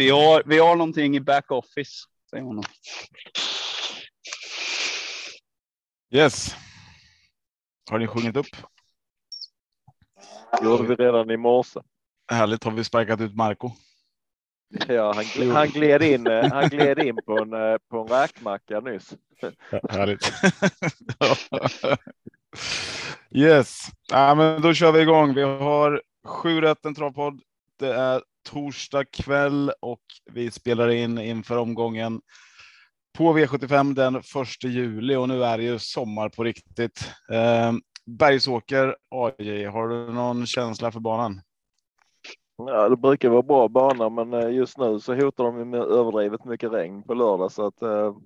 Vi har, vi har någonting i back office. Säger man. Yes. Har ni sjungit upp? gjorde vi redan i morse. Härligt. Har vi sparkat ut Marco? Ja, han, han, gled in, eh, han gled in på en, eh, på en räkmacka nyss. Ja, härligt. yes, ja, men då kör vi igång. Vi har sju rätt en travpodd. Det är torsdag kväll och vi spelar in inför omgången på V75 den 1 juli och nu är det ju sommar på riktigt. Eh, Bergsåker AJ, har du någon känsla för banan? Ja, det brukar vara bra bana, men eh, just nu så hotar de med överdrivet mycket regn på lördag så att eh,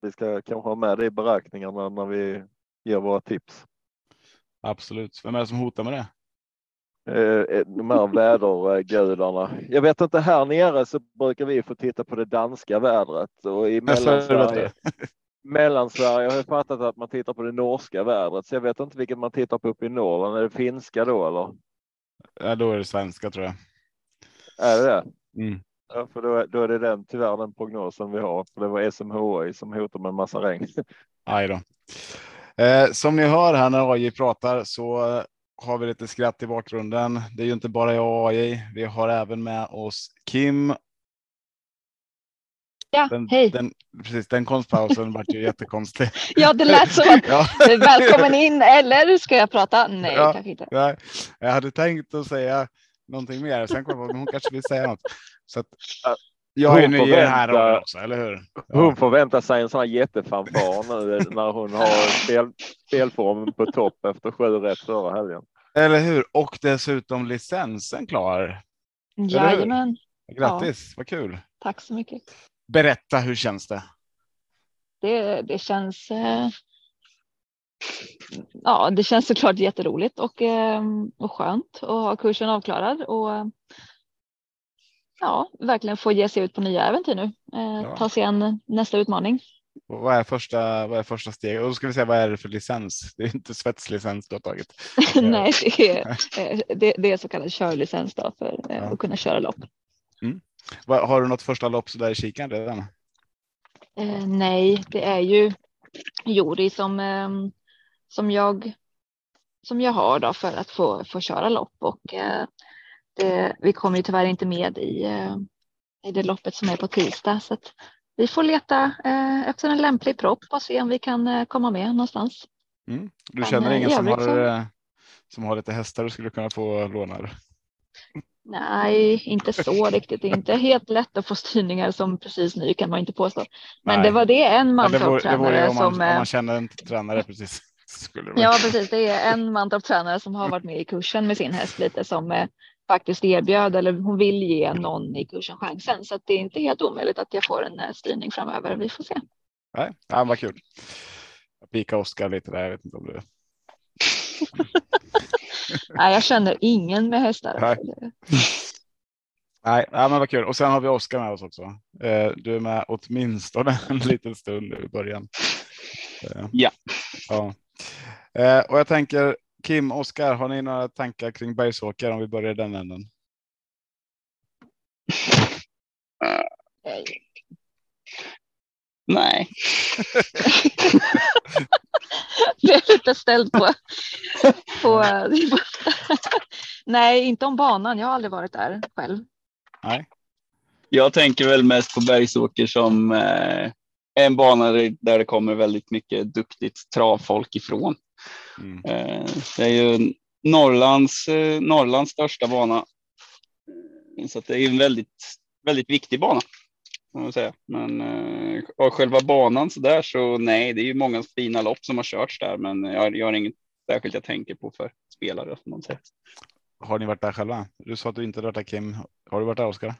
vi ska kanske ha med det i beräkningarna när vi ger våra tips. Absolut. Vem är det som hotar med det? Eh, de här vädergudarna. Jag vet inte, här nere så brukar vi få titta på det danska vädret och i Mellansverige, Mellansverige har jag fattat att man tittar på det norska vädret, så jag vet inte vilket man tittar på uppe i Norrland. Är det finska då eller? Ja, då är det svenska tror jag. Är det det? Mm. Ja, för då, då är det den, tyvärr den prognosen vi har. För det var SMHI som hotar med en massa regn. Aj då. Eh, som ni hör här när AJ pratar så eh, har vi lite skratt i bakgrunden. Det är ju inte bara jag och AJ. Vi har även med oss Kim. Ja, Den, hej. den, precis, den konstpausen vart ju jättekonstig. Ja, det lät som att Ja. välkommen in eller ska jag prata? Nej, Ja. kanske inte. Nej, jag hade tänkt att säga någonting mer. Sen kom jag på hon kanske vill säga något. Så att, jag är Hon ny får i den här vänta. rollen också, eller hur? Hon förväntar sig en sån här jättefanfar nu när hon har spel, spelformen på topp efter sju rätt förra helgen. Eller hur? Och dessutom licensen klar. Jajamän, Grattis, vad kul. tack så mycket. Berätta, hur känns det? Det, det känns. Eh, ja, det känns såklart jätteroligt och, eh, och skönt att ha kursen avklarad och ja, verkligen få ge sig ut på nya äventyr nu. Eh, Ja. Ta sig an nästa utmaning. Vad är första, vad är första steget? Och då ska vi säga, vad är det för licens? Det är inte svetslicens du har tagit. Nej, det är, eh, det, det är så kallad körlicens då för eh, Ja. att kunna köra lopp. Vad- Har du något första lopp så där i kikan redan? Eh, nej, det är ju Jori som, ehm, som, jag, som jag har då för att få, få köra lopp och eh, det, vi kommer ju tyvärr inte med i, eh, i det loppet som är på tisdag så att vi får leta eh, efter en lämplig propp och se om vi kan eh, komma med någonstans. Mm. Du Men, känner eh, ingen som har, så- eh, som har lite hästar du skulle kunna få låna? Nej, inte så riktigt. Det är inte helt lätt att få styrningar som precis nu kan man inte påstå. Men Nej. det var det en Ja, mantorptränare man, som om eh, man känner en tränare precis. Ja, precis. Det är en mantorptränare som har varit med i kursen med sin häst lite som eh, faktiskt erbjöd eller hon vill ge någon i kursen chansen. Så att det är inte helt omöjligt att jag får en eh, styrning framöver. Vi får se. Nej, ja, vad kul. Jag pikar Oskar lite där. Jag vet inte om det. Nej, jag känner ingen med hästar. Nej. Nej, ja, men vad kul. Och sen har vi Oskar med oss också. Eh, Du är med åtminstone en liten stund nu i början. Eh, Ja. ja. Eh, Och jag tänker Kim, Oskar, har ni några tankar kring Bergsåker om vi börjar den änden? Eh, Nej, Det är lite ställd på. på Nej, inte om banan. Jag har aldrig varit där själv. Nej, jag tänker väl mest på Bergsåker som eh, en bana där där det kommer väldigt mycket duktigt travfolk ifrån. Mm. Eh, det är ju Norrlands, eh, Norrlands största bana. Eh, Så att det är en väldigt, väldigt viktig bana. Säga. Men av själva banan så där så nej, det är ju många fina lopp som har körts där, men jag, jag har inget särskilt jag tänker på för spelare. Som man säger. Har ni varit där själva? Du sa att du inte varit där Kim. Har du varit där Oskar?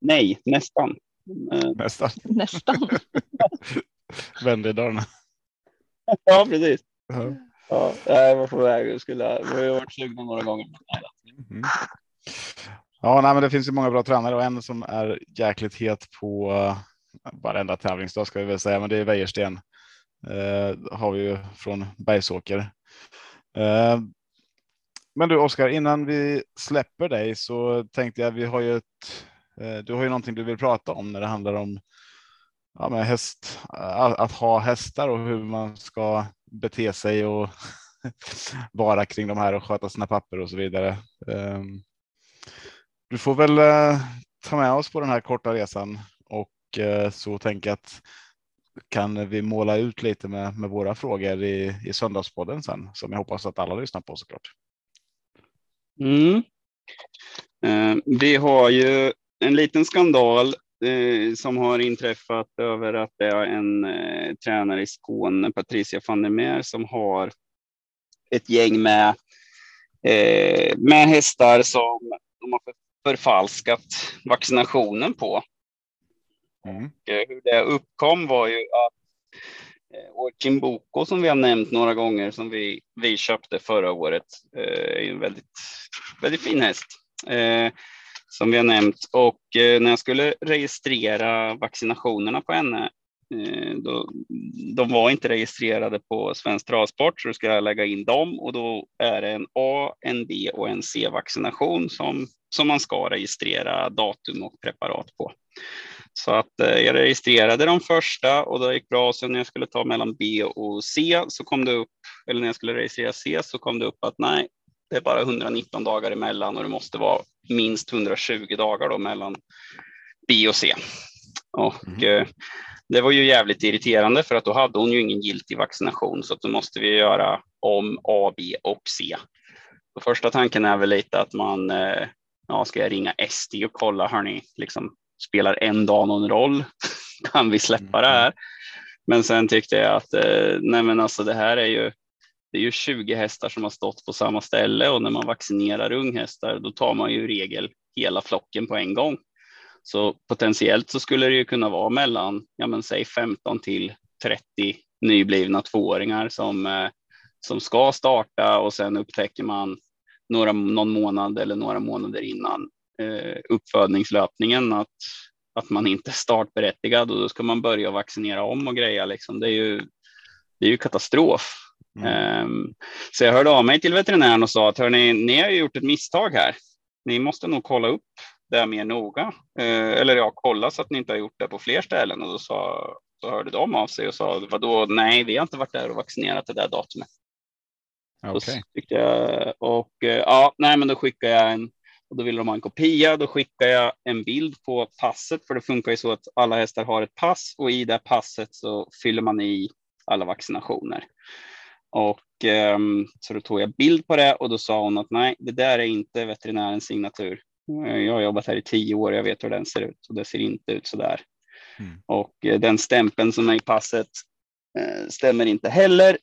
Nej, nästan. Nästan. Nästan. Vänlighetsdagarna. ja, precis. Ja. Ja, jag var på väg. Jag skulle, vi har varit sugna några gånger. Mm. Ja, nej, men det finns ju många bra tränare och en som är jäkligt het på eh, varenda tävlingsdag ska vi väl säga, men det är Wäjersten. Eh, har vi ju från Bergsåker. Eh, men du Oskar, innan vi släpper dig så tänkte jag vi har ju ett Eh, du har ju någonting du vill prata om när det handlar om ja, med häst, att ha hästar och hur man ska bete sig och vara kring de här och sköta sina papper och så vidare. Ehm, du får väl eh, ta med oss på den här korta resan och eh, så tänker jag att kan vi måla ut lite med, med våra frågor i, i söndagspodden sen som jag hoppas att alla lyssnar på såklart. Mm. Ehm, vi har ju en liten skandal som har inträffat över att det är en eh, tränare i Skåne, Patricia van der Meer, som har ett gäng med, eh, med hästar som de har förfalskat vaccinationen på. Mm. Hur det uppkom var ju att eh, Orkin Boko som vi har nämnt några gånger som vi, vi köpte förra året är en väldigt, väldigt fin häst. Som vi har nämnt. Och eh, när jag skulle registrera vaccinationerna på henne, eh, då, de var inte registrerade på Svensk Travsport, så då ska jag lägga in dem och då är det en A, en B och en C-vaccination som, som man ska registrera datum och preparat på. Så att eh, jag registrerade de första och det gick bra. Sen när jag skulle ta mellan B och C så kom det upp, eller när jag skulle registrera C så kom det upp att nej, det är bara 119 dagar emellan och det måste vara minst 120 dagar då mellan B och C. Och mm. eh, det var ju jävligt irriterande för att då hade hon ju ingen giltig vaccination så att då måste vi göra om A, B och C. Så första tanken är väl lite att man, eh, ja, ska jag ringa SD och kolla, hörni, liksom, spelar en dag någon roll? kan vi släppa det här? Men sen tyckte jag att, eh, nej men alltså det här är ju, det är ju 20 hästar som har stått på samma ställe och när man vaccinerar unghästar då tar man ju i regel hela flocken på en gång. Så potentiellt så skulle det ju kunna vara mellan, ja men säg 15 till 30 nyblivna tvååringar som, eh, som ska starta och sen upptäcker man några, någon månad eller några månader innan eh, uppfödningslöpningen att, att man inte är startberättigad och då ska man börja vaccinera om och greja. Liksom. Det, är ju, det är ju katastrof. Mm. Um, så jag hörde av mig till veterinären och sa att hörni, ni har gjort ett misstag här. Ni måste nog kolla upp det mer noga. Uh, eller ja, kolla så att ni inte har gjort det på fler ställen. Och då sa, så hörde de av sig och sa vadå, nej, vi har inte varit där och vaccinerat det där datumet. Okay. Jag, och uh, ja, nej, men då skickade jag en och då ville de ha en kopia. Då skickade jag en bild på passet, för det funkar ju så att alla hästar har ett pass och i det passet så fyller man i alla vaccinationer. Och eh, så då tog jag bild på det och då sa hon att nej, det där är inte veterinärens signatur. Jag har jobbat här i tio år, jag vet hur den ser ut och det ser inte ut så där. Mm. Och eh, den stämpeln som är i passet eh, stämmer inte heller.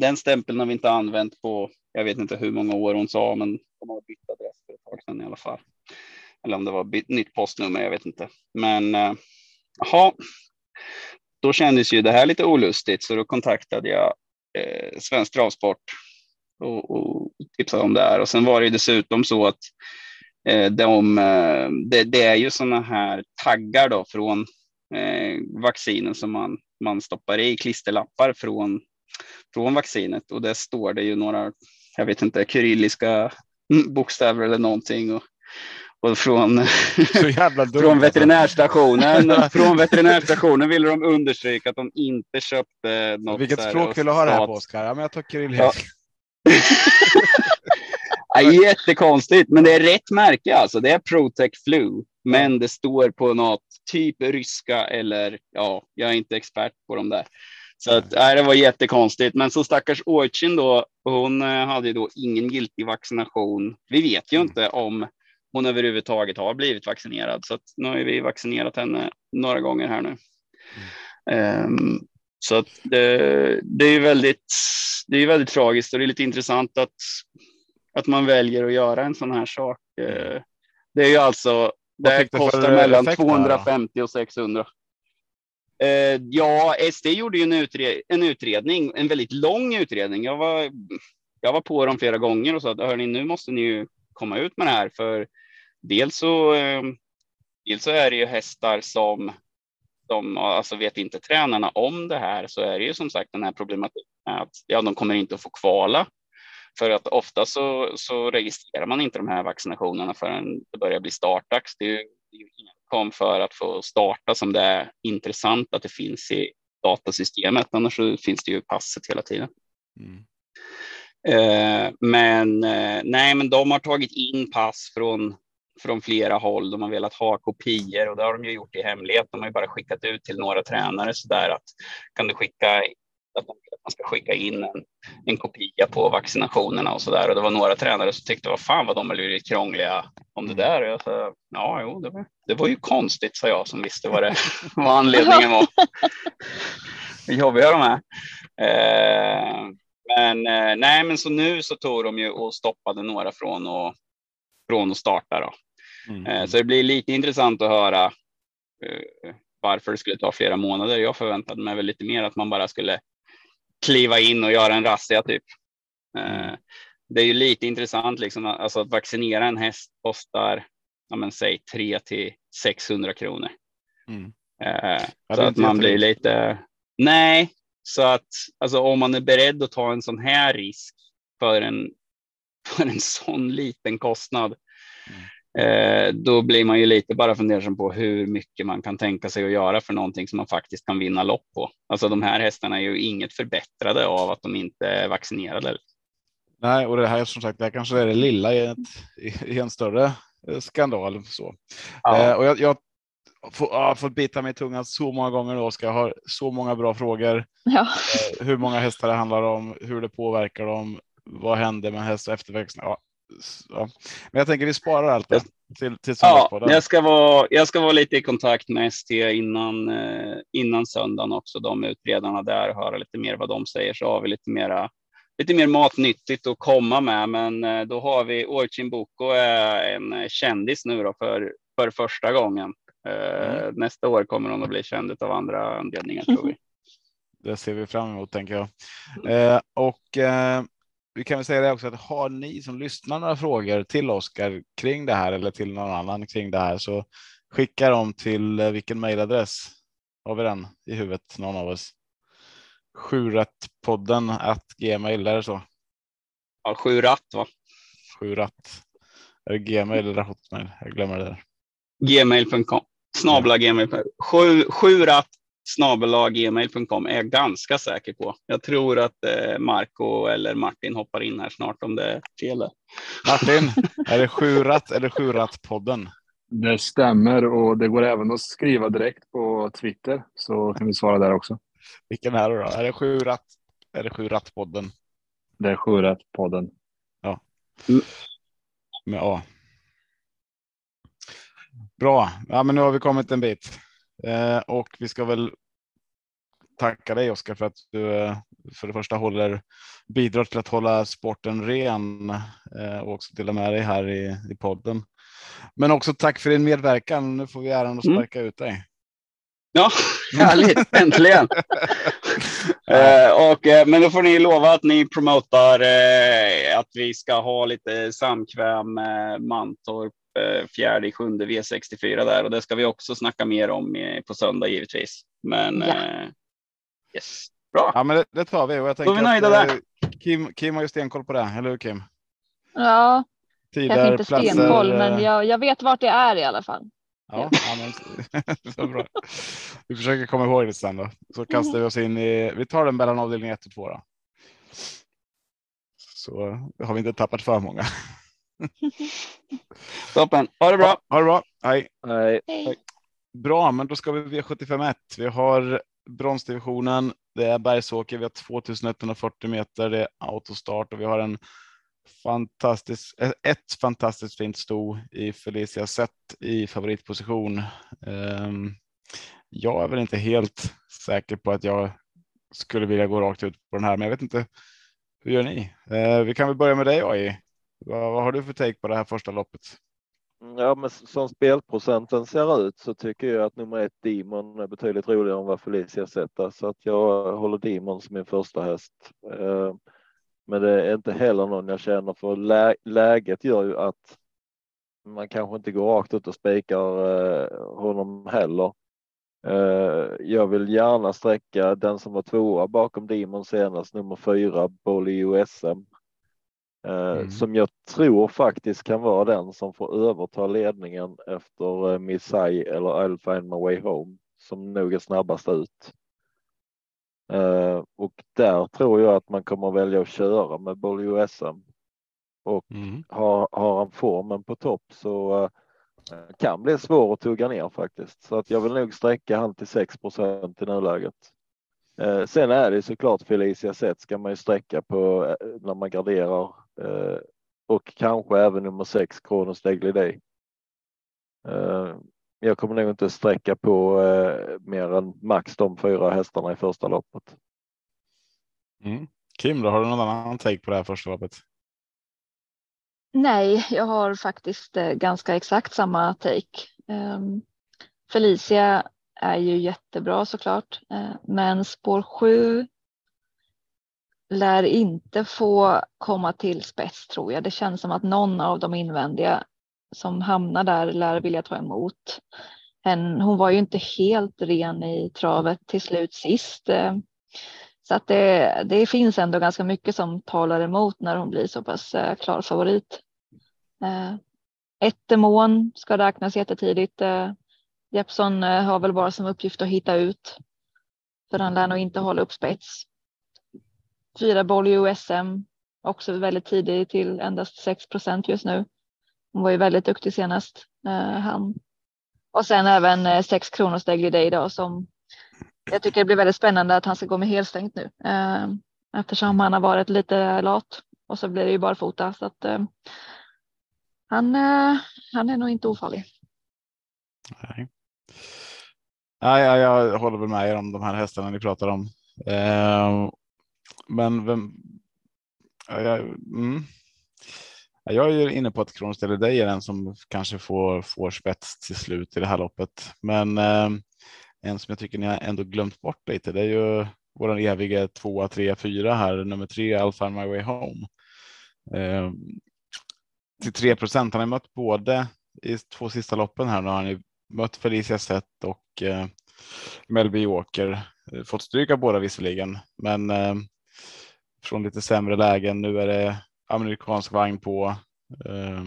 Den stämpeln har vi inte använt på, jag vet inte hur många år hon sa, men de har bytt adress för ett tag sedan i alla fall. Eller om det var bytt, nytt postnummer, jag vet inte. Men eh, jaha, då kändes ju det här lite olustigt, så då kontaktade jag eh, Svensk Travsport och, och tipsade om det här. Och sen var det dessutom så att eh, de, eh, det, det, är ju sådana här taggar då från eh, vaccinen som man, man stoppar i klisterlappar från, från vaccinet och där står det ju några, jag vet inte, kyrilliska bokstäver eller någonting. Och, och från, från veterinärstationen. från veterinärstationen ville de understryka att de inte köpte något. Vilket språk vill du ha det här på Oskar? Ja, men jag tar kyrilliska. Ja. jättekonstigt, men det är rätt märke alltså. Det är Protec Flu, men det står på något typ ryska eller ja, jag är inte expert på de där. Så att, nej, det var jättekonstigt. Men så stackars Orchin då, hon eh, hade då ingen giltig vaccination. Vi vet ju inte om hon överhuvudtaget har blivit vaccinerad. Så att nu har vi vaccinerat henne några gånger här nu. Mm. Um, så att det, det, är väldigt, det är väldigt tragiskt och det är lite intressant att, att man väljer att göra en sån här sak. Uh, det är ju alltså, det kostar mellan 250 och 600. Uh, ja, SD gjorde ju en, utred, en utredning, en väldigt lång utredning. Jag var, jag var på dem flera gånger och sa att hörni, nu måste ni ju komma ut med det här för dels så, ehm, dels så är det ju hästar som de, alltså vet inte tränarna om det här så är det ju som sagt den här problematiken att ja, de kommer inte att få kvala. För att ofta så, så registrerar man inte de här vaccinationerna förrän det börjar bli startdags. Det är ju, kom för att få starta som det är intressant att det finns i datasystemet. Annars så finns det ju passet hela tiden. Mm. Eh, men eh, nej, men de har tagit in pass från från flera håll. De har velat ha kopior och det har de ju gjort i hemlighet. De har ju bara skickat ut till några tränare så där att kan du skicka att man ska skicka in en, en kopia på vaccinationerna och så där. Och det var några tränare som tyckte vad fan vad de har blivit krångliga om det där. Och jag sa ja, jo, det var, det var ju konstigt, sa jag som visste vad, det, vad anledningen var. Hur jobbiga de är. Eh, men eh, nej, men så nu så tog de ju och stoppade några från att från att starta. Då. Mm. Eh, så det blir lite intressant att höra eh, varför det skulle ta flera månader. Jag förväntade mig väl lite mer att man bara skulle kliva in och göra en razzia typ. Eh, mm. Det är ju lite intressant liksom, alltså att vaccinera en häst kostar, ja men säg 3 till 600 kronor. Mm. så att man blir lite, nej, så att alltså om man är beredd att ta en sån här risk för en för en sån liten kostnad. Mm. Då blir man ju lite bara fundersam på hur mycket man kan tänka sig att göra för någonting som man faktiskt kan vinna lopp på. Alltså de här hästarna är ju inget förbättrade av att de inte är vaccinerade. Nej, och det här som sagt, det här kanske är det lilla i, ett, i en större eh, skandal. Så. Ja. Eh, och jag, jag har fått bita mig i tungan så många gånger Oskar. Jag har så många bra frågor. Ja. Eh, hur många hästar det handlar om, hur det påverkar dem, vad händer med häst och efterväxten? Ja, ja. Men jag tänker vi sparar allt det till, till ja, jag ska, vara, jag ska vara lite i kontakt med ST innan, eh, innan söndagen också. De utredarna där höra lite mer vad de säger så har vi lite mera lite mer matnyttigt att komma med. Men eh, då har vi Orchin Boko är en kändis nu då för, för första gången. Eh, mm. Nästa år kommer hon att bli känd av andra anledningar tror vi. Det ser vi fram emot tänker jag. Eh, och eh, vi kan väl säga det också att har ni som lyssnar några frågor till Oskar kring det här eller till någon annan kring det här så skicka dem till eh, vilken mejladress? Har vi den i huvudet någon av oss? Sjurättpodden att gmail är det så? Ja, sju ratt va? Sju ratt. Är det gmail eller hotmail? Jag glömmer det där. Gmail.com snabla gmail. Sju, sju ratt snabelaggmail.com är jag ganska säker på. Jag tror att eh, Marco eller Martin hoppar in här snart om det är fel. Martin, är det sjurat eller sjurat-podden? Det stämmer och det går även att skriva direkt på Twitter så kan vi svara där också. Vilken är det då? Är det sjurat? Är det sjurat-podden? Det är sjurat-podden. Ja. Med A. Bra, ja, men nu har vi kommit en bit. Eh, och vi ska väl tacka dig Oskar för att du eh, för det första håller bidrar till att hålla sporten ren eh, och också dela med dig här i, i podden. Men också tack för din medverkan. Nu får vi äran att mm. sparka mm. ut dig. Ja, härligt, äntligen. eh, och, eh, men då får ni lova att ni promotar eh, att vi ska ha lite samkväm med Mantorp Eh, fjärde, sjunde V64 där och det ska vi också snacka mer om på söndag givetvis. Men ja. eh, yes, bra. Ja, men det, det tar vi och jag tänker vi nöjda att, där. Eh, Kim, Kim har ju stenkoll på det, eller hur Kim? Ja, Tider, kanske inte platser, stenkoll, men jag, jag vet vart det är i alla fall. Ja, ja. men, så bra. Vi försöker komma ihåg det sen då. Så kastar vi oss in i, vi tar den mellan avdelning 1 och 2 då. Så har vi inte tappat för många. Toppen. Ha det bra. Ha det bra. Hej. Hej. Hej. Bra, men då ska vi V751. Vi har bronsdivisionen. Det är Bergsåker. Vi har 2140 meter. Det är autostart och vi har en fantastisk, ett fantastiskt fint sto i Felicia Sett i favoritposition. Ehm, jag är väl inte helt säker på att jag skulle vilja gå rakt ut på den här, men jag vet inte. Hur gör ni? Ehm, vi kan väl börja med dig AI. Vad, vad har du för take på det här första loppet? Ja, men som spelprocenten ser ut så tycker jag att nummer ett Demon är betydligt roligare än vad Felicia sätter så att jag håller Demon som min första häst. Eh, men det är inte heller någon jag känner för lä läget gör ju att man kanske inte går rakt ut och spikar eh, honom heller. Eh, jag vill gärna sträcka den som var tvåa bakom Demon senast, nummer fyra, Bolly USM mm. som jag tror faktiskt kan vara den som får överta ledningen efter Missai eller I'll find my way home som nog är snabbast ut. Och där tror jag att man kommer välja att köra med Bolio SM och mm. har, har han formen på topp så kan bli svår att tugga ner faktiskt. Så att jag vill nog sträcka han till 6% i nuläget. Uh, sen är det såklart Felicia Zet ska man ju sträcka på uh, när man garderar och kanske även nummer 6 Kronos Degley Jag kommer nog inte sträcka på mer än max de fyra hästarna i första loppet. Mm. Kim, då har du någon annan take på det här första loppet? Nej, jag har faktiskt eh, ganska exakt samma take. Ehm, Felicia är ju jättebra såklart, eh, men spår 7 lär inte få komma till spets tror jag. Det känns som att någon av de invändiga som hamnar där lär vilja ta emot. Hon var ju inte helt ren i travet till slut sist. Eh, så att det, det finns ändå ganska mycket som talar emot när hon blir så pass eh, klar favorit. Eh, ett demon ska räknas jättetidigt. Jeppsson Jeppson har väl bara som uppgift att hitta ut. För han lär nog inte hålla upp spets. Fyra boll i OSM Också väldigt tidig till endast 6% just nu. Hon var ju väldigt duktig senast. Eh, han. Och sen även eh, 6 kronor steg i dag som jag tycker det blir väldigt spännande att han ska gå med helstängt nu. Eftersom han har varit lite lat och så blir det ju barfota så att han, eh, han är nog inte ofarlig. Nej. Nej, jag håller väl med er om de här hästarna ni pratar om. Eh, men vem? Jag, mm. jag är inne på att Kronos Day är den som kanske får, får spets till slut i det här loppet. Men eh, en som jag tycker ni har ändå glömt bort lite, det är ju våran eviga tvåa, tre, fyra här, nummer tre, Alpha My Way Home. Eh, till 3 procent. Han har mött både i två sista loppen här. Nu har han ju mött Felicia Sett och eh, Melby Walker. Eh, fått stryk av båda visserligen, men eh, från lite sämre lägen. Nu är det amerikansk vagn på eh,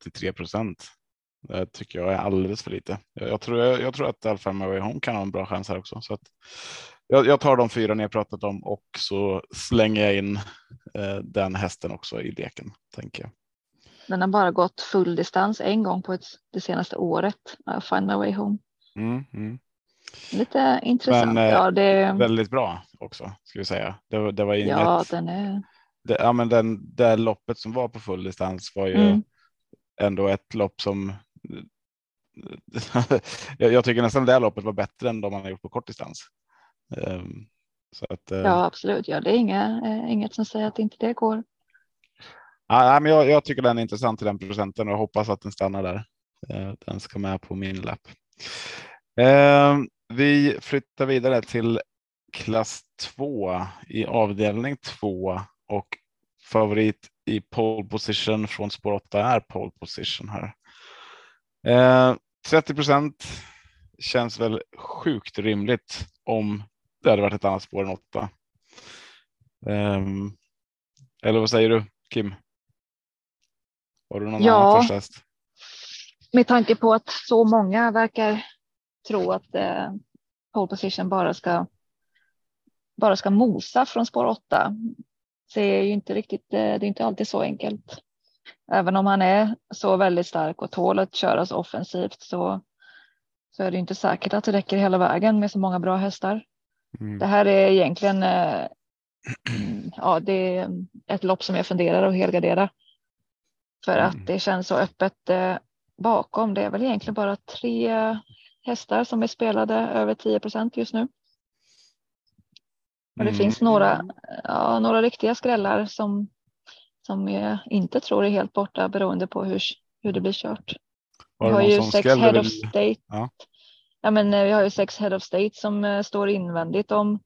83 procent. Det tycker jag är alldeles för lite. Jag, jag tror, jag, jag tror att Alfa Away Home kan ha en bra chans här också. Så att jag, jag tar de fyra ni har pratat om och så slänger jag in eh, den hästen också i leken, tänker jag. Den har bara gått full distans en gång på ett, det senaste året. Find my way home. Mm, mm. Lite intressant. Men, eh, ja, det... Väldigt bra också ska vi säga. Det, det var inget. Ja, den är. Det, ja, men den det loppet som var på full distans var ju mm. ändå ett lopp som. jag tycker nästan det loppet var bättre än de man har gjort på kort distans. Ehm, så att, eh, ja, absolut. Ja, det är inga, eh, inget som säger att inte det går. Ja, men jag, jag tycker den är intressant i den procenten och hoppas att den stannar där. Eh, den ska med på min lapp. Eh, vi flyttar vidare till klass 2 i avdelning 2 och favorit i pole position från spår 8 är pole position här. Eh, 30 procent känns väl sjukt rimligt om det hade varit ett annat spår än 8. Eller vad säger du Kim? Har du någon ja, annan första häst? Med tanke på att så många verkar tro att eh, pole position bara ska bara ska mosa från spår åtta. Så är ju inte riktigt, eh, det är inte alltid så enkelt. Även om han är så väldigt stark och tål att köra så offensivt så, så är det inte säkert att det räcker hela vägen med så många bra hästar. Mm. Det här är egentligen eh, ja, det är ett lopp som jag funderar att helgardera. För mm. att det känns så öppet eh, bakom. Det är väl egentligen bara tre hästar som är spelade över 10 procent just nu. Och det mm. finns några, ja, några riktiga skrällar som, som jag inte tror är helt borta beroende på hur, hur det blir kört. Vi har ju sex head of state. Ja ja, men eh, vi har ju sex head of state som eh, står invändigt om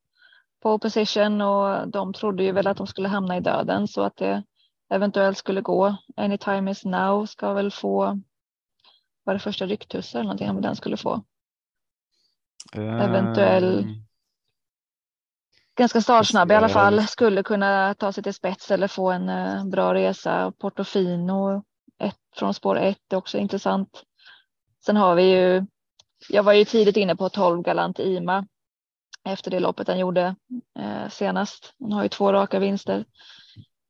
pole position och de trodde ju väl att de skulle hamna i döden så att det eventuellt skulle gå. Anytime is now ska väl få var det första rycktussar eller någonting den skulle få. Um... Eventuell. ganska startsnabb i alla fall. Skulle kunna ta sig till spets eller få en uh, bra resa. Portofino ett, från spår 1 är också intressant. Sen har vi ju, jag var ju tidigt inne på 12 Galant Ima efter det loppet han gjorde eh, senast. Han har ju två raka vinster.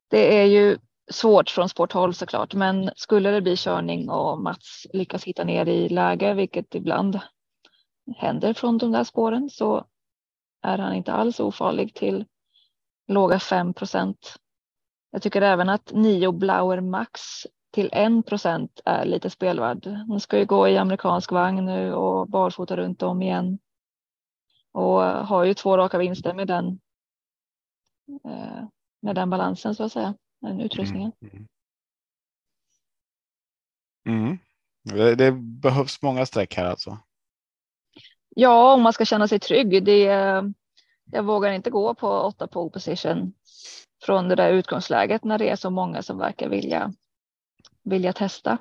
Det är ju svårt från spår 12 såklart, men skulle det bli körning och Mats lyckas hitta ner i läge, vilket ibland händer från de där spåren, så är han inte alls ofarlig till låga 5 procent. Jag tycker även att 9 Blauer Max till 1 procent är lite spelvärd. Hon ska ju gå i amerikansk vagn nu och barfota runt om igen och har ju två raka vinster med den. Eh, med den balansen så att säga, den utrustningen. Mm. Mm. mm. Det, det, behövs många streck här alltså. Ja, om man ska känna sig trygg. Det, jag vågar inte gå på åtta pole position från det där utgångsläget när det är så många som verkar vilja vilja testa.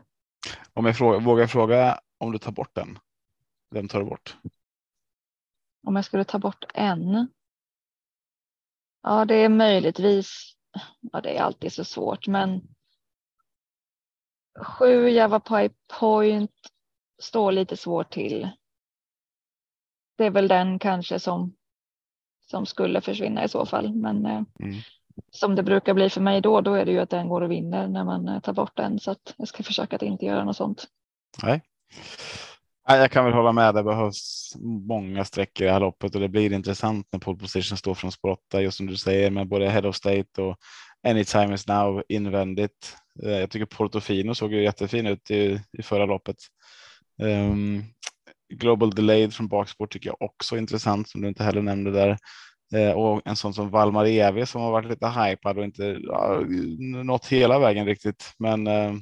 Om jag fråga, vågar fråga om du tar bort den. Vem tar du bort? Om jag skulle ta bort en. Ja, det är möjligtvis. Ja, det är alltid så svårt, men. Sju Java Pipe Point står lite svårt till. Det är väl den kanske som som skulle försvinna i så fall, men eh, mm som det brukar bli för mig då, då är det ju att den går och vinner när man eh, tar bort den. Så att jag ska försöka att inte göra något sånt. Nej. Jag kan väl hålla med. Det behövs många sträckor i det här loppet och det blir intressant när pole position står från spår 8, just som du säger, med både head of state och anytime is now invändigt. Eh, jag tycker Portofino såg ju jättefin ut i, i förra loppet. Um, Global Delayed från bakspår tycker jag också är intressant som du inte heller nämnde där. Eh, och en sån som Valmar Evi som har varit lite hypad och inte ja, nått hela vägen riktigt. Men eh,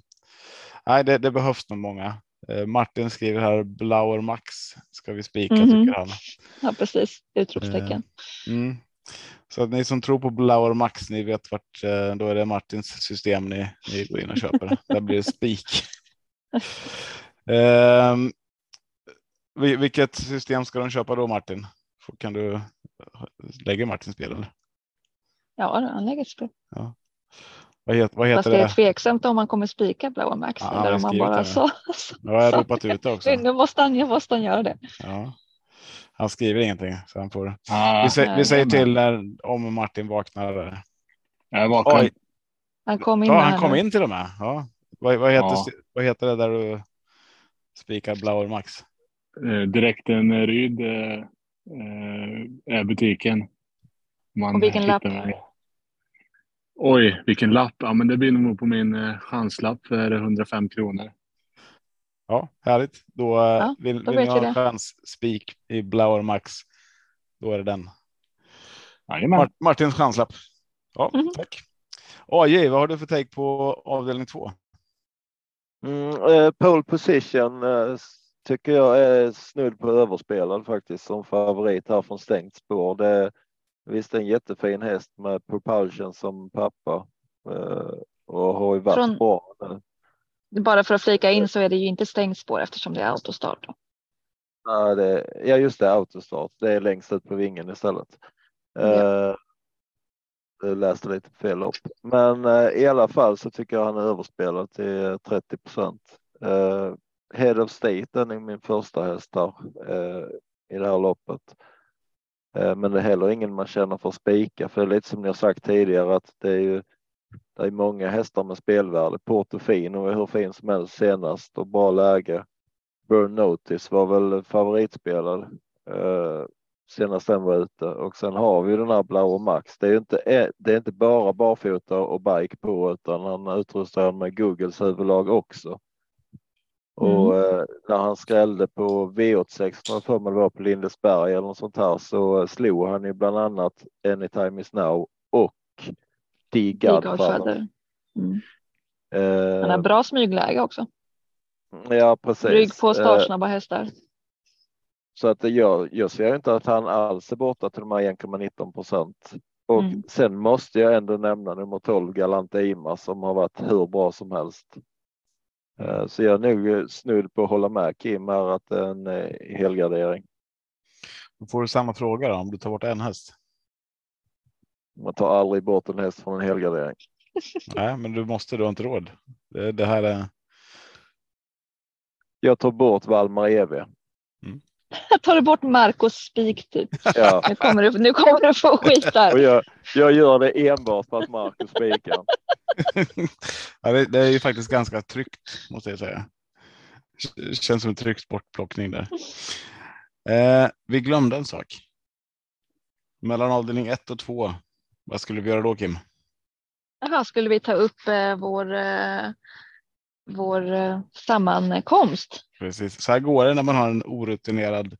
nej, det, det, behövs nog många. Eh, Martin skriver här Blauer Max ska vi spika mm -hmm. tycker han. Ja, precis. Utropstecken. Mm. Så att ni som tror på Blauer Max, ni vet vart, då är det Martins system ni, ni går in och köper. Där blir det spik. um, vilket system ska de köpa då Martin? Kan du lägga Martin spel eller? Ja, han lägger spel. Ja. Vad heter, vad heter Fast det är tveksamt om man kommer spika Blåa Max ja, eller om man bara så. Nu har jag ropat ut det också. Nu måste han, nu måste han göra det. Ja. Han skriver ingenting så han får. Ah, vi, säger, vi säger till när, om Martin vaknar. Jag vaknar. Han kom in. Ja, han kom in till och med. Ja. Vad, vad, heter, ja. vad heter det där du spikar Blauer Max? Eh, direkten Ryd eh, eh, är butiken. Man och vilken lapp? Mig. Oj, vilken lapp. Ja, men det blir nog på min eh, chanslapp för 105 kronor. Ja, härligt. Då, eh, ja, vill, då vill ni ha en chans spik i Blauer Max. Då är det den. Jajamän. Martins chanslapp. Ja, mm. tack. AJ, vad har du för take på avdelning två? Mm, eh, pole position eh, tycker jag är snudd på överspelad faktiskt som favorit här från stängt spår. Det visst en jättefin häst med propulsion som pappa eh, och har ju varit från, bra nu. Bara för att flika in så är det ju inte stängt spår eftersom det är autostart. Ja, det, ja just det, autostart. Det är längst ut på vingen istället. Ja. Eh, jag läste lite fel upp, men eh, i alla fall så tycker jag han är överspelad till 30 procent. Eh, Head of State, är min första häst där eh, i det här loppet. Eh, men det är heller ingen man känner för att spika, för det är lite som ni har sagt tidigare att det är ju det är många hästar med spelvärde. Portofino är hur fin som helst senast och bra läge. Burn Notice var väl favoritspelad eh, senast den var ute och sen har vi den här Blauer Max. Det är ju inte, det är inte bara barfota och bike på utan han utrustar med Googles huvudlag också. Och mm. eh, när han skrällde på V86, för mig det var på Lindesberg eller något sånt här, så slog han ju bland annat Anytime is now och The Godfather. Mm. Eh, han har bra smygläge också. Ja, precis. Rygg på startsnabba eh, hästar. Så att jag, jag ser inte att han alls är borta till de här 1,19 procent. Och mm. sen måste jag ändå nämna nummer 12 Galante Ima som har varit hur bra som helst. Eh, så jag är nog snudd på att hålla med Kim här att det är en eh, helgardering. Då får du samma fråga då, om du tar bort en häst. Man tar aldrig bort en häst från en helgardering. Nej, men du måste, du har inte råd. Det, det här är. Jag tar bort Valmar EV. Tar du bort Marcos spik typ. Ja, Nu kommer du, nu kommer du få skit och där. jag, jag gör det enbart för att Marcus spikar. ja, det, det är ju faktiskt ganska tryggt måste jag säga. K- Känns som en trygg sportplockning där. Eh, vi glömde en sak. Mellan avdelning 1 och 2. Vad skulle vi göra då Kim? Jaha, skulle vi ta upp eh, vår, eh, vår eh, sammankomst? Precis. Så här går det när man har en orutinerad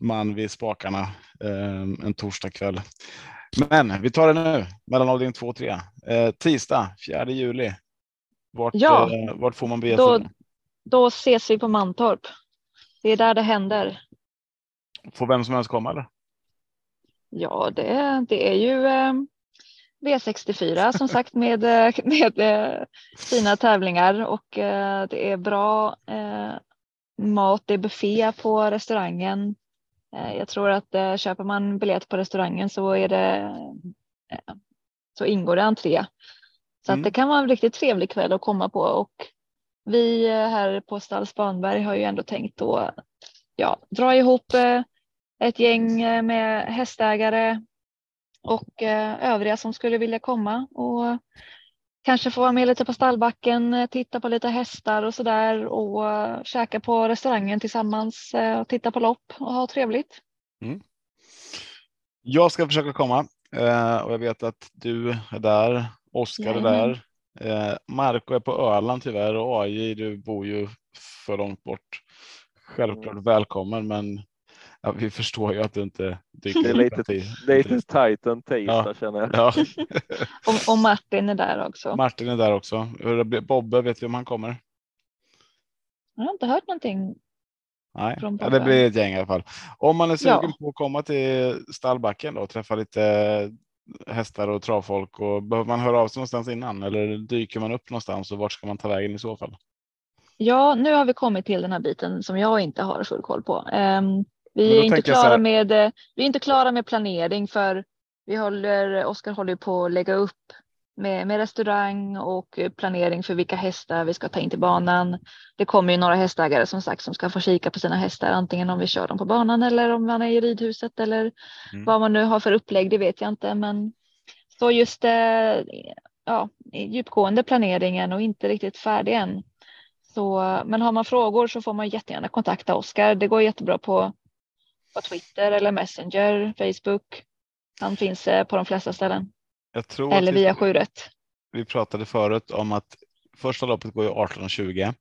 man vid spakarna eh, en torsdagkväll. Men vi tar det nu mellan avdelning 2 och 3. Eh, tisdag 4 juli. Vart, Ja. vart får man bege Då-? Då ses vi på Mantorp. Det är där det händer. Får vem som helst komma eller? Ja, det, det är ju V64 som sagt med, eh, med eh, fina tävlingar och eh, det är bra mat. Det är buffé på restaurangen. Jag tror att köper man biljett på restaurangen så är det så ingår det entré. Så Mm. att det kan vara en riktigt trevlig kväll att komma på och vi här på Stall Spanberg har ju ändå tänkt att ja, dra ihop ett gäng med hästägare och eh, övriga som skulle vilja komma och kanske få vara med lite på stallbacken, eh, titta på lite hästar och sådär och eh, käka på restaurangen tillsammans och titta på lopp och ha trevligt. Jag ska försöka komma och jag vet att du är där. Oskar är där. Marco är på Öland tyvärr och AJ, du bor ju för långt bort. Självklart välkommen, men ja, vi förstår ju att du inte dyker Det är upp lite- en tid. Lite tajt en tisdag Ja. känner jag. Ja, Och, och Martin är där också. Martin är där också. Det Bobbe, vet vi om han kommer? Jag har inte hört någonting. Nej, ja, det blir ett gäng i alla fall. Om man är sugen Ja. på att komma till stallbacken då och träffa lite hästar och travfolk och behöver man höra av sig någonstans innan eller dyker man upp någonstans och vart ska man ta vägen i så fall? Ja, nu har vi kommit till den här biten som jag inte har full koll på. Men vi är inte klara med. eh, Vi är inte klara med planering för vi håller. Oskar håller på att lägga upp med, med restaurang och eh, planering för vilka hästar vi ska ta in till banan. Det kommer ju några hästägare som sagt som ska få kika på sina hästar, antingen om vi kör dem på banan eller om man är i ridhuset eller Mm. vad man nu har för upplägg. Det vet jag inte, men så just eh, ja, djupgående planeringen och inte riktigt färdig än. Så, men har man frågor så får man jättegärna kontakta Oskar. Det går jättebra på, på Twitter eller Messenger, Facebook. Han finns eh, på de flesta ställen. Eller att vi, via 7 vi pratade förut om att första loppet går ju 18.20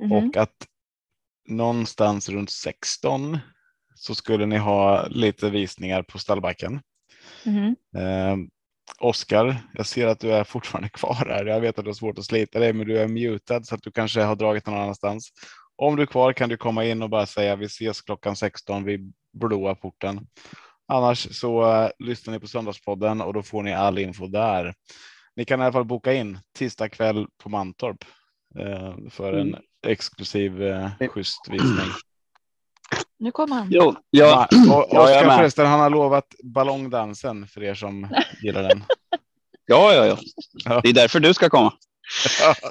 Mhm. och att någonstans runt 16 så skulle ni ha lite visningar på stallbacken. Mhm. Eh, Oskar, jag ser att du är fortfarande kvar här. Jag vet att du har svårt att slita dig, men du är mutad så att du kanske har dragit någon annanstans. Om du är kvar kan du komma in och bara säga vi ses klockan 16 vid blåa porten. Annars så eh, lyssnar ni på Söndagspodden och då får ni all info där. Ni kan i alla fall boka in tisdag kväll på Mantorp eh, för en exklusiv eh, schysst visning. Nu kommer han. Jo, ja, och är Oskar förresten, han har lovat ballongdansen för er som gillar den. ja, ja, ja. Ja. Det är därför du ska komma.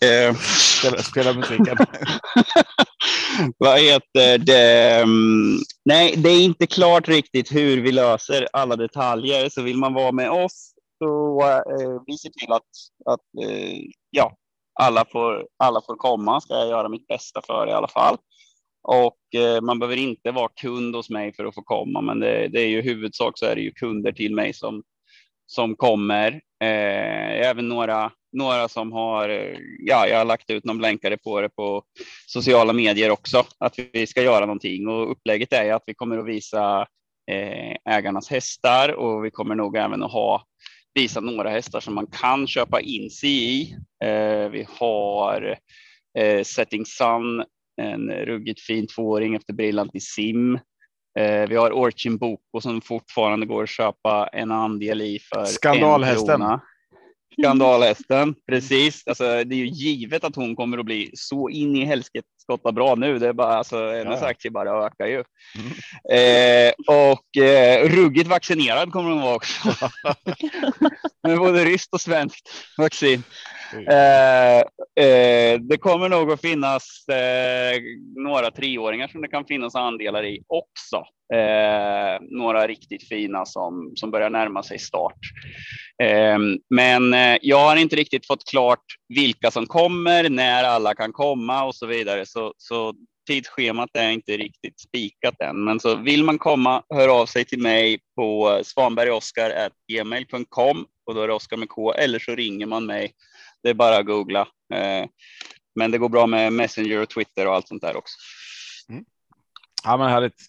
Eh, spela, spela musiken. vad heter det? Nej, det är inte klart riktigt hur vi löser alla detaljer. Så vill man vara med oss så eh, vi ser till att, att eh, ja, alla får, alla får komma. Ska jag göra mitt bästa för i alla fall. Och eh, man behöver inte vara kund hos mig för att få komma, men det, det är ju huvudsak så är det ju kunder till mig som som kommer. Eh, även några, några som har, ja, jag har lagt ut någon blänkare på det på sociala medier också, att vi ska göra någonting och upplägget är att vi kommer att visa eh, ägarnas hästar och vi kommer nog även att ha visa några hästar som man kan köpa in sig i. Eh, vi har eh, Setting Sun, en ruggigt fin tvååring efter Brillant i sim. Eh, vi har Orchin Boko som fortfarande går att köpa en andel i för Skandalhästen. en. Skandalhästen, precis. Alltså, det är ju givet att hon kommer att bli så in i helsket skotta bra nu. Det är bara alltså, hennes ja. aktie bara ökar ju. Mm. Eh, och eh, ruggigt vaccinerad kommer hon vara också. Med både ryskt och svenskt vaccin. Mm. Eh, eh, det kommer nog att finnas eh, några treåringar som det kan finnas andelar i också. Eh, några riktigt fina som, som börjar närma sig start. Eh, men eh, jag har inte riktigt fått klart vilka som kommer, när alla kan komma och så vidare. Så, så tidsschemat är inte riktigt spikat än. Men så vill man komma, hör av sig till mig på svanbergoskar.gmail.com och då är det Oskar med K eller så ringer man mig. Det är bara att googla. Eh, men det går bra med Messenger och Twitter och allt sånt där också. Mm. Ja, men härligt.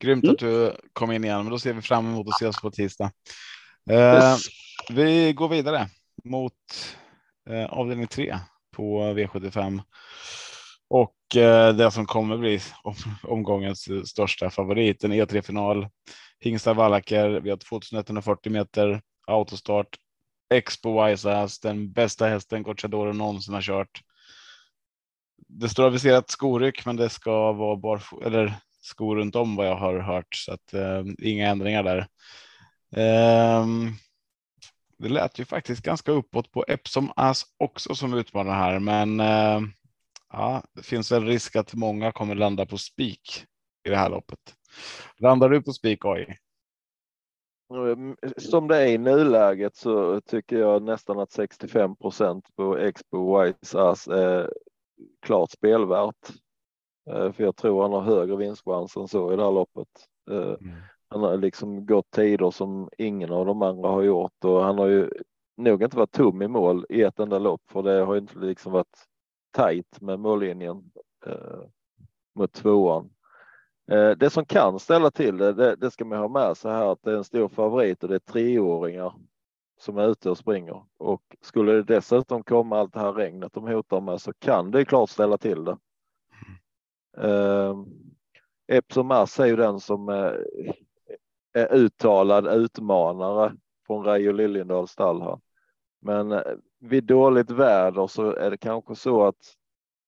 Grymt mm. att du kom in igen, men då ser vi fram emot att ses på tisdag. Eh. Vi går vidare mot eh, avdelning 3 på V75 och eh, det som kommer bli om, omgångens största favorit, en E3 final. Hingstar Wallacker. Vi har 2140 meter autostart. Expo Wise-Ass, den bästa hästen Gocciadoro någonsin har kört. Det står aviserat skoryck, men det ska vara bar eller skor runt om vad jag har hört så att eh, inga ändringar där. Eh, det lät ju faktiskt ganska uppåt på Epsom As också som utmanar här, men eh, ja, det finns väl risk att många kommer landa på spik i det här loppet. Landar du på spik AI? Som det är i nuläget så tycker jag nästan att 65 procent på Expo Wise As är klart spelvärt. Eh, för jag tror han har högre vinstchans än så i det här loppet. Eh, mm. Han har liksom gått tider som ingen av de andra har gjort och han har ju nog inte varit tom i mål i ett enda lopp för det har inte liksom varit tajt med mållinjen eh, mot tvåan. Eh, det som kan ställa till det, det, det, ska man ha med sig här att det är en stor favorit och det är treåringar som är ute och springer och skulle det dessutom komma allt det här regnet de hotar med så kan det klart ställa till det. Eh, Epsom Mass är ju den som är, är uttalad utmanare från Reijo Liljendahls stall här. Men eh, vid dåligt väder så är det kanske så att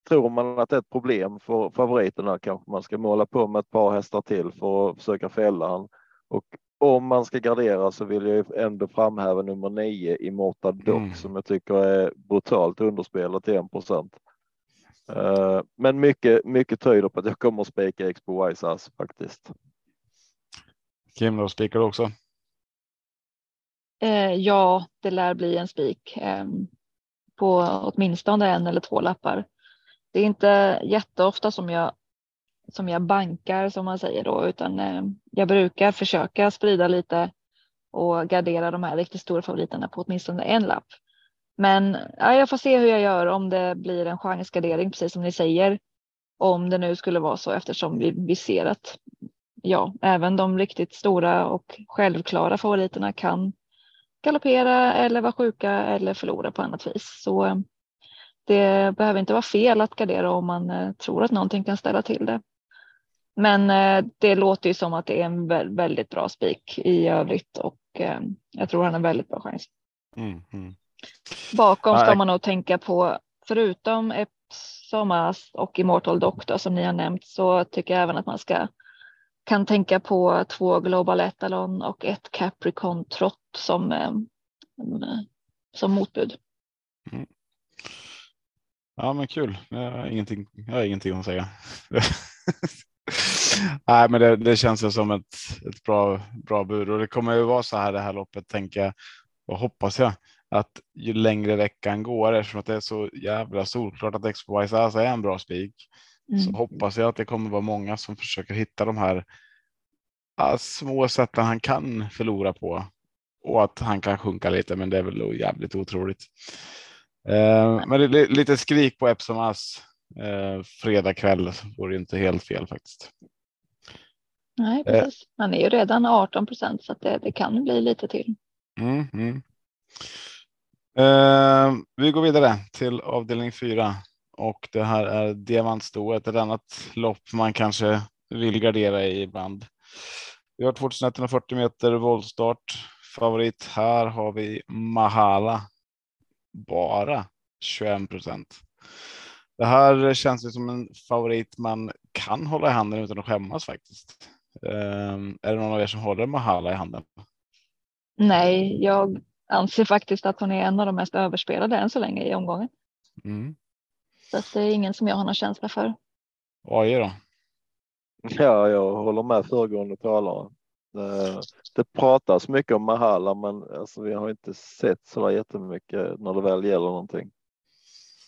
tror man att det är ett problem för favoriterna kanske man ska måla på med ett par hästar till för att försöka fälla han. Och om man ska gardera så vill jag ändå framhäva nummer nio i Morta Dock mm. som jag tycker är brutalt underspelat till 1 procent. Uh, men mycket, mycket tyder på att jag kommer att spika Expo Wise faktiskt. Kim, då spikar du också? Eh, ja, det lär bli en spik eh, på åtminstone en eller två lappar. Det är inte jätteofta som jag som jag bankar som man säger då, utan eh, jag brukar försöka sprida lite och gardera de här riktigt stora favoriterna på åtminstone en lapp. Men ja, jag får se hur jag gör om det blir en chansgardering, precis som ni säger. Om det nu skulle vara så eftersom vi, vi ser att ja, även de riktigt stora och självklara favoriterna kan galoppera eller vara sjuka eller förlora på annat vis. Så eh, det behöver inte vara fel att gardera om man eh, tror att någonting kan ställa till det. Men eh, det låter ju som att det är en väldigt bra spik i övrigt och jag tror han har väldigt bra chans. Mm, mm. Bakom ska man nog tänka på, förutom Epsomas och Immortal Doctor som ni har nämnt, så tycker jag även att man ska kan tänka på två Global Etalon och ett Capricorn Trot som, eh, som motbud. Mm. Ja, men kul. Jag har ingenting, jag har ingenting att säga. Nej, men det, det känns ju som ett, ett bra, bra bud och det kommer ju vara så här det här loppet tänker jag och hoppas jag att ju längre veckan går eftersom att det är så jävla solklart att Expo Wise är en bra spik mm. så hoppas jag att det kommer vara många som försöker hitta de här ja, små sätten han kan förlora på och att han kan sjunka lite, men det är väl jävligt otroligt. Eh, men det är lite skrik på Epsom Ass eh, fredag kväll vore inte helt fel faktiskt. Nej, eh. precis. Han är ju redan 18 procent så det, det, kan bli lite till. Mm, mm. Eh, vi går vidare till avdelning fyra och det här är diamantstoet, ett annat lopp man kanske vill gardera i ibland. Vi har 2140 meter voltstart. Favorit här har vi Mahala bara 21 procent. Det här känns ju som en favorit man kan hålla i handen utan att skämmas faktiskt. Um, är det någon av er som håller Mahala i handen? Nej, jag anser faktiskt att hon är en av de mest överspelade än så länge i omgången. Mm. Så det är ingen som jag har någon känsla för. AJ då? Ja, jag håller med föregående talare. Det, det pratas mycket om Mahala, men alltså, vi har inte sett så jättemycket när det väl gäller någonting.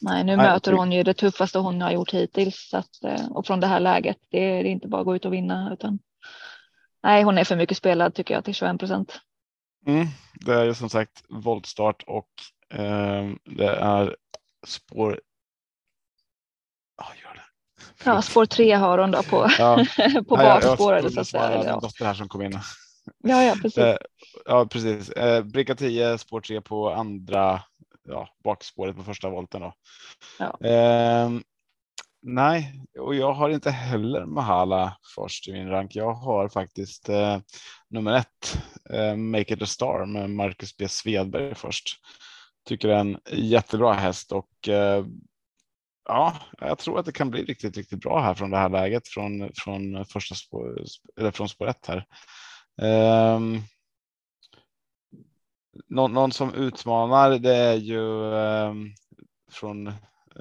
Nej, nu Nej, möter hon ju det tuffaste hon har gjort hittills så att, eh, och från det här läget. Det är inte bara att gå ut och vinna utan. Nej, hon är för mycket spelad tycker jag till 21 procent. Mm, det är ju som sagt voltstart och eh, det är spår. Oh, gör det. Ja, spår tre har hon då på, ja. på bakspåret. Ja, jag, jag, jag, dotter här som kom in. Ja, ja, precis. Eh, ja, precis. Eh, bricka 10, spår 3 på andra ja, bakspåret på första volten. Då. Ja. Eh, nej, och jag har inte heller Mahala först i min rank. Jag har faktiskt eh, nummer ett, eh, Make it a star med Marcus B Svedberg först. Tycker det är en jättebra häst och eh, ja, jag tror att det kan bli riktigt, riktigt bra här från det här läget från från första spår eller från spår ett här. Um, någon, någon, som utmanar det är ju um, från eh,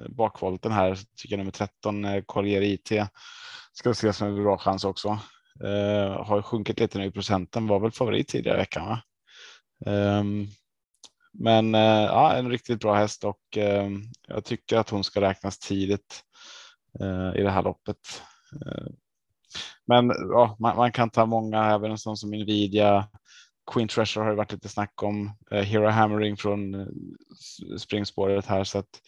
bakvolten här tycker jag nummer 13 eh, IT ska ses som en bra chans också. Uh, har sjunkit lite nu i procenten var väl favorit tidigare i veckan. Va? Um, men eh, ja, en riktigt bra häst och eh, jag tycker att hon ska räknas tidigt eh, i det här loppet. Men ja, man, man, kan ta många, även en sån som Nvidia. Queen Treasure har det varit lite snack om. Eh, Hero Hammering från eh, springspåret här så att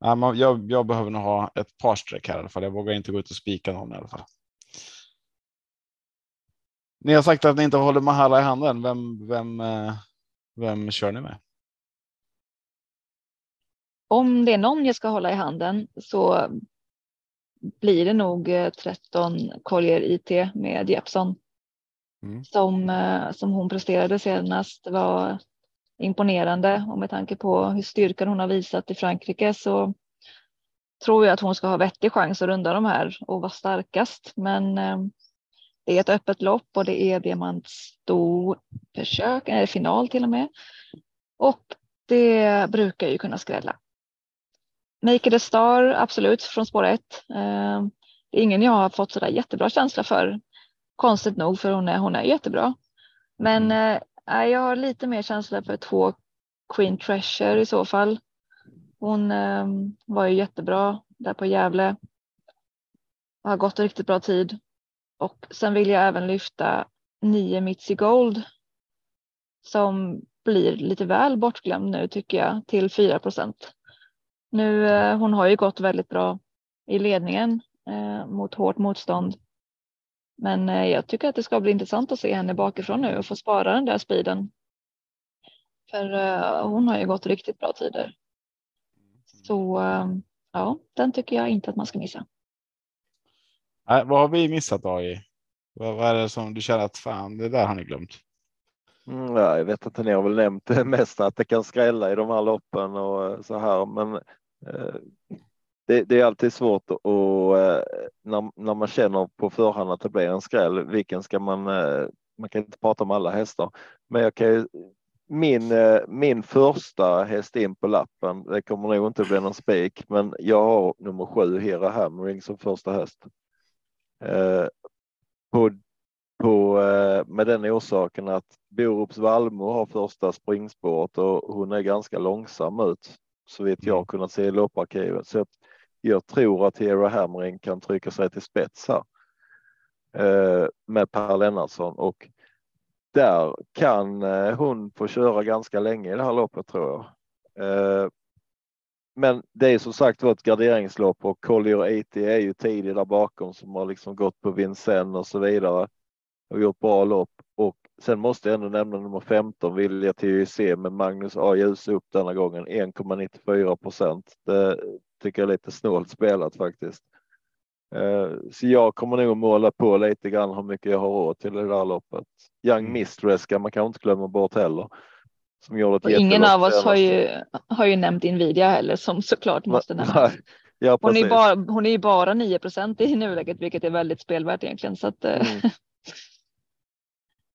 ja, man, jag, jag behöver nog ha ett par streck här i alla fall. Jag vågar inte gå ut och spika någon i alla fall. Ni har sagt att ni inte håller Mahala i handen. Vem, vem, vem kör ni med? Om det är någon jag ska hålla i handen så blir det nog 13 eh, Collier IT med Jeppson. Mm. Som, eh, som hon presterade senast var imponerande och med tanke på hur styrkan hon har visat i Frankrike så tror jag att hon ska ha vettig chans att runda de här och vara starkast. Men eh, det är ett öppet lopp och det är diamantstorförsök, eller final till och med. Och det brukar ju kunna skrälla. Make it a star, absolut, från spår ett. Eh, det är ingen jag har fått sådär jättebra känsla för. Konstigt nog, för hon är, hon är jättebra. Men mm. eh, jag har lite mer känsla för två Queen Treasure i så fall. Hon eh, var ju jättebra där på Gävle. Har gått riktigt bra tid. Och sen vill jag även lyfta nio Mitzi Gold. Som blir lite väl bortglömd nu tycker jag till 4 procent. Nu, eh, hon har ju gått väldigt bra i ledningen eh, mot hårt motstånd. Men eh, jag tycker att det ska bli intressant att se henne bakifrån nu och få spara den där speeden. För hon har ju gått riktigt bra tider. Så ja, den tycker jag inte att man ska missa. Nej, vad har vi missat AI? Vad, vad är det som du känner att fan, det där har ni glömt? Mm, ja, jag vet inte, ni har väl nämnt det mesta att det kan skrälla i de här loppen och så här, men Eh, Eh, det, det, är alltid svårt att eh, när, när man känner på förhand att det blir en skräll. Vilken ska man? Eh, man kan inte prata om alla hästar, men jag kan min, min första häst in på lappen. Det kommer nog inte bli någon spik, men jag har nummer sju Hera Hammering som första häst. på, på, med den orsaken att Borups Valmo har första springspåret och hon är ganska långsam ut så vitt jag mm. kunnat se i lopparkivet. Så jag tror att Hero Hammering kan trycka sig till spets här eh, med Per Lennartsson och där kan eh, hon få köra ganska länge i det här loppet tror jag. Eh, men det är som sagt var ett garderingslopp och Collier 80 är ju tidig där bakom som har liksom gått på Vincennes och så vidare och gjort bra lopp och Sen måste jag ändå nämna nummer 15 Vilja till se med Magnus A. Ljus upp denna gången 1,94 procent. Det tycker jag är lite snålt spelat faktiskt. Eh, så jag kommer nog måla på lite grann hur mycket jag har råd till det där loppet. Young mm. Mistress ska man kanske inte glömma bort heller. Som gjorde ett ingen av oss har ju, har ju nämnt Nvidia heller som såklart måste Nej, nämnas. Ja, Hon är, bara, hon är bara 9% i nuläget, vilket är väldigt spelvärt egentligen. Så att, eh, Mm.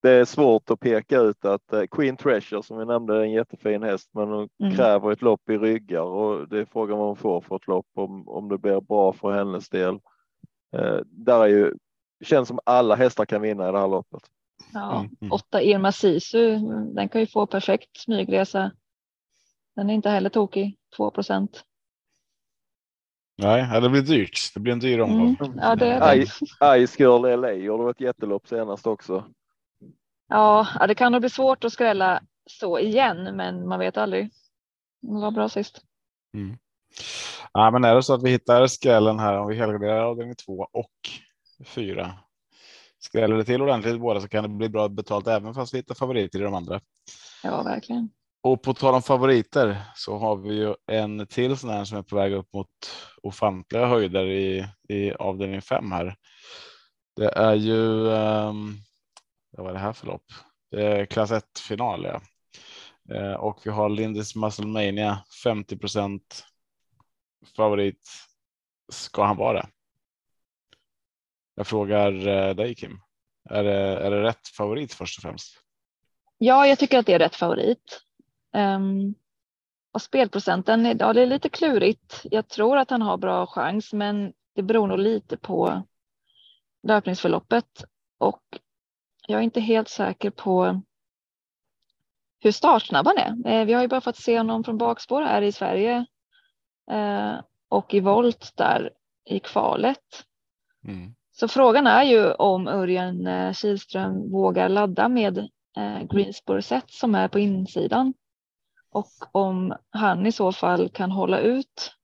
Det är svårt att peka ut att eh, Queen Treasure som vi nämnde är en jättefin häst men hon Mm. kräver ett lopp i ryggar och det är frågan vad hon får för ett lopp om, om det blir bra för hennes del. Eh, där är ju, känns som alla hästar kan vinna i det här loppet. ja, Mm, mm. åtta Irma Sisu, den kan ju få perfekt smygresa. Den är inte heller tokig, 2 procent. Nej, det blir dyrt. Det blir en dyr omgång. Mm. Ja, det är det. Ice Girl LA gjorde ett jättelopp senast också. Ja, det kan nog bli svårt att skrälla så igen, men man vet aldrig. Det var bra sist. Mm. Ja, men är det så att vi hittar skrällen här om vi helgarderar avdelning två och fyra. Skräller det till ordentligt båda så kan det bli bra betalt även fast vi hittar favoriter i de andra. Ja, verkligen. Och på tal om favoriter så har vi ju en till sån här som är på väg upp mot ofantliga höjder i, i avdelning fem här. Det är ju. Um, vad är det här för lopp? Det är klass 1 final. Ja. Eh, och vi har Lindis Musclemania 50% favorit. Ska han vara det? Jag frågar eh, dig Kim. Är det, är det rätt favorit först och främst? Ja, jag tycker att det är rätt favorit. Um, och spelprocenten, ja det är lite klurigt. Jag tror att han har bra chans, men det beror nog lite på löpningsförloppet och jag är inte helt säker på hur startsnabb han är. Eh, Vi har ju bara fått se honom från bakspår här i Sverige eh, och i volt där i kvalet. Mm. Så frågan är ju om Örjan eh, Kihlström vågar ladda med Greensboro set som är på insidan och om han i så fall kan hålla ut.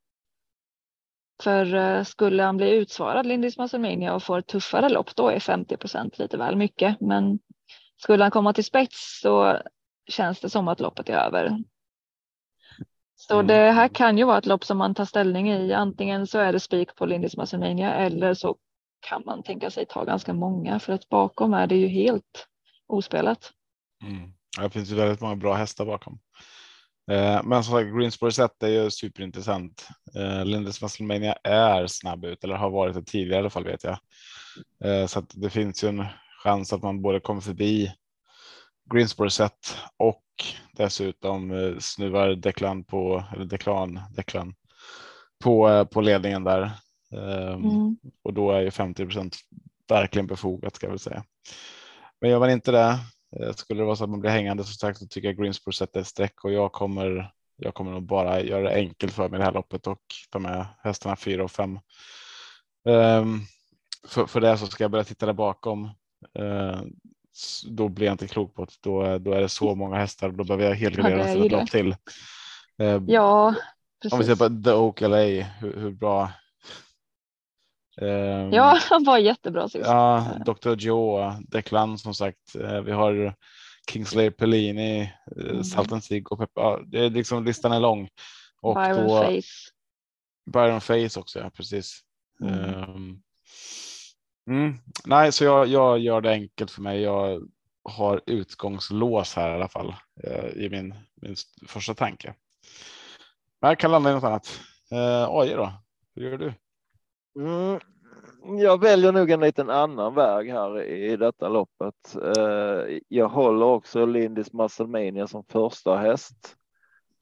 För eh, skulle han bli utsvarad Lindis Masselmania och få ett tuffare lopp då är 50% lite väl mycket. Men skulle han komma till spets så känns det som att loppet är över. Så Mm. det här kan ju vara ett lopp som man tar ställning i. Antingen så är det spik på Lindis Masselmania eller så kan man tänka sig ta ganska många för att bakom är det ju helt ospelat. Mm. Det finns ju väldigt många bra hästar bakom. Eh, men som sagt, Greensboro set är ju superintressant. Eh, Lindes Musclemania är snabb ut eller har varit det tidigare i alla fall vet jag. Eh, så att det finns ju en chans att man både kommer förbi Greensboro set och dessutom snuvar Declan på eller Declan, Declan på, på ledningen där. Eh, Mm. och då är ju 50% verkligen befogat ska jag väl säga. Men gör man inte det, skulle det vara så att man blir hängande så sagt så tycker jag Greensboro sätter ett streck och jag kommer. Jag kommer nog bara göra det enkelt för mig det här loppet och ta med hästarna fyra och fem. Ehm, för, för det så ska jag börja titta där bakom. Eh, s- då blir jag inte klok på det. Då, då är det så många hästar och då behöver jag Ja, helgardera till ju ett lopp till. Eh, Ja, om vi precis. ser på The Oak LA, hur, hur bra. Ehm, Ja, han var jättebra sist. Ja, Dr. Joe, Declan som sagt. Eh, Vi har Kingsley Pellini, eh, Mm. Salten Sig och Peppa. Ja, det är liksom listan är lång. Och Byron då Face. Byron Face också, ja precis. Mm. Ehm, mm. Nej, så jag, jag gör det enkelt för mig. Jag har utgångslås här i alla fall eh, i min, min st- första tanke. Men jag kan landa i något annat. Eh, AJ då? Hur gör du? Mm, jag väljer nog en liten annan väg här i detta loppet. Eh, jag håller också Lindis Musclemania som första häst.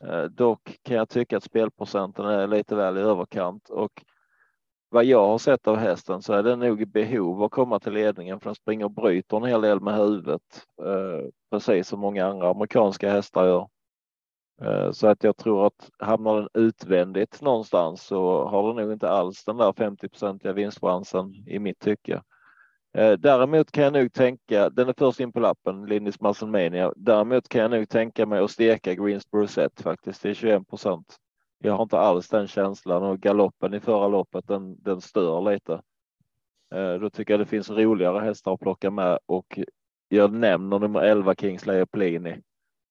Eh, dock kan jag tycka att spelprocenten är lite väl i överkant och vad jag har sett av hästen så är den nog i behov att komma till ledningen för den springer och bryter en hel del med huvudet. Eh, precis som många andra amerikanska hästar gör. Eh, så att jag tror att hamnar den utvändigt någonstans så har den nog inte alls den där 50-procentiga vinstchansen i mitt tycke. Eh, däremot kan jag nog tänka, den är först in på lappen, Lindis Musclemania. Däremot kan jag nog tänka mig att steka Greensboro set faktiskt till 21 procent. Jag har inte alls den känslan och galoppen i förra loppet den, den stör lite. Eh, då tycker jag det finns roligare hästar att plocka med och jag nämner nummer 11 Kingsley Plini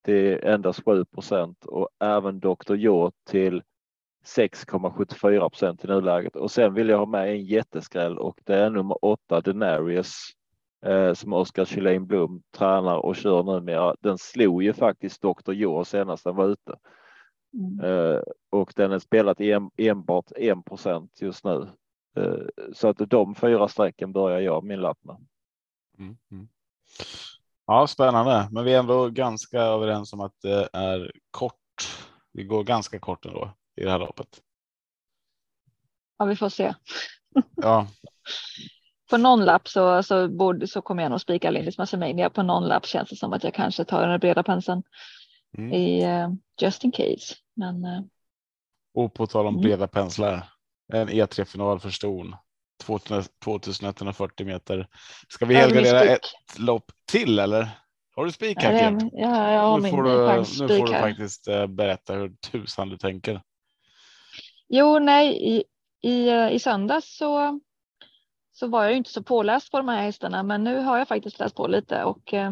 till endast 7 procent och även Dr. Yacht till 6,74 procent i nuläget. Och sen vill jag ha med en jätteskräll och det är nummer 8 Denarius eh, som Oskar Kylin Blom tränar och kör numera. Den slog ju faktiskt Dr. Joe senast den var ute. Mm. Eh, och den är spelat en, enbart 1 procent just nu. Eh, så att de fyra strecken börjar jag min lapp med. Mm, mm. Ja, spännande, men vi är ändå ganska överens om att det är kort. Vi går ganska kort ändå i det här loppet. Ja, vi får se. Ja. på någon lapp så, så, borde, så kommer jag nog spika Lindis Massimania. På någon lapp känns det som att jag kanske tar den breda penseln mm. i uh, just in case. Men, uh, och på tal om mm. breda penslar. En E3 final för ston. 2140 meter. Ska vi helgardera ett lopp till eller? Har du spik här? Ja, ja, jag har nu får, du, nu får du faktiskt uh, berätta hur tusan du tänker. Jo, nej, i, i, i söndags så så var jag inte så påläst på de här hästarna, men nu har jag faktiskt läst på lite och eh,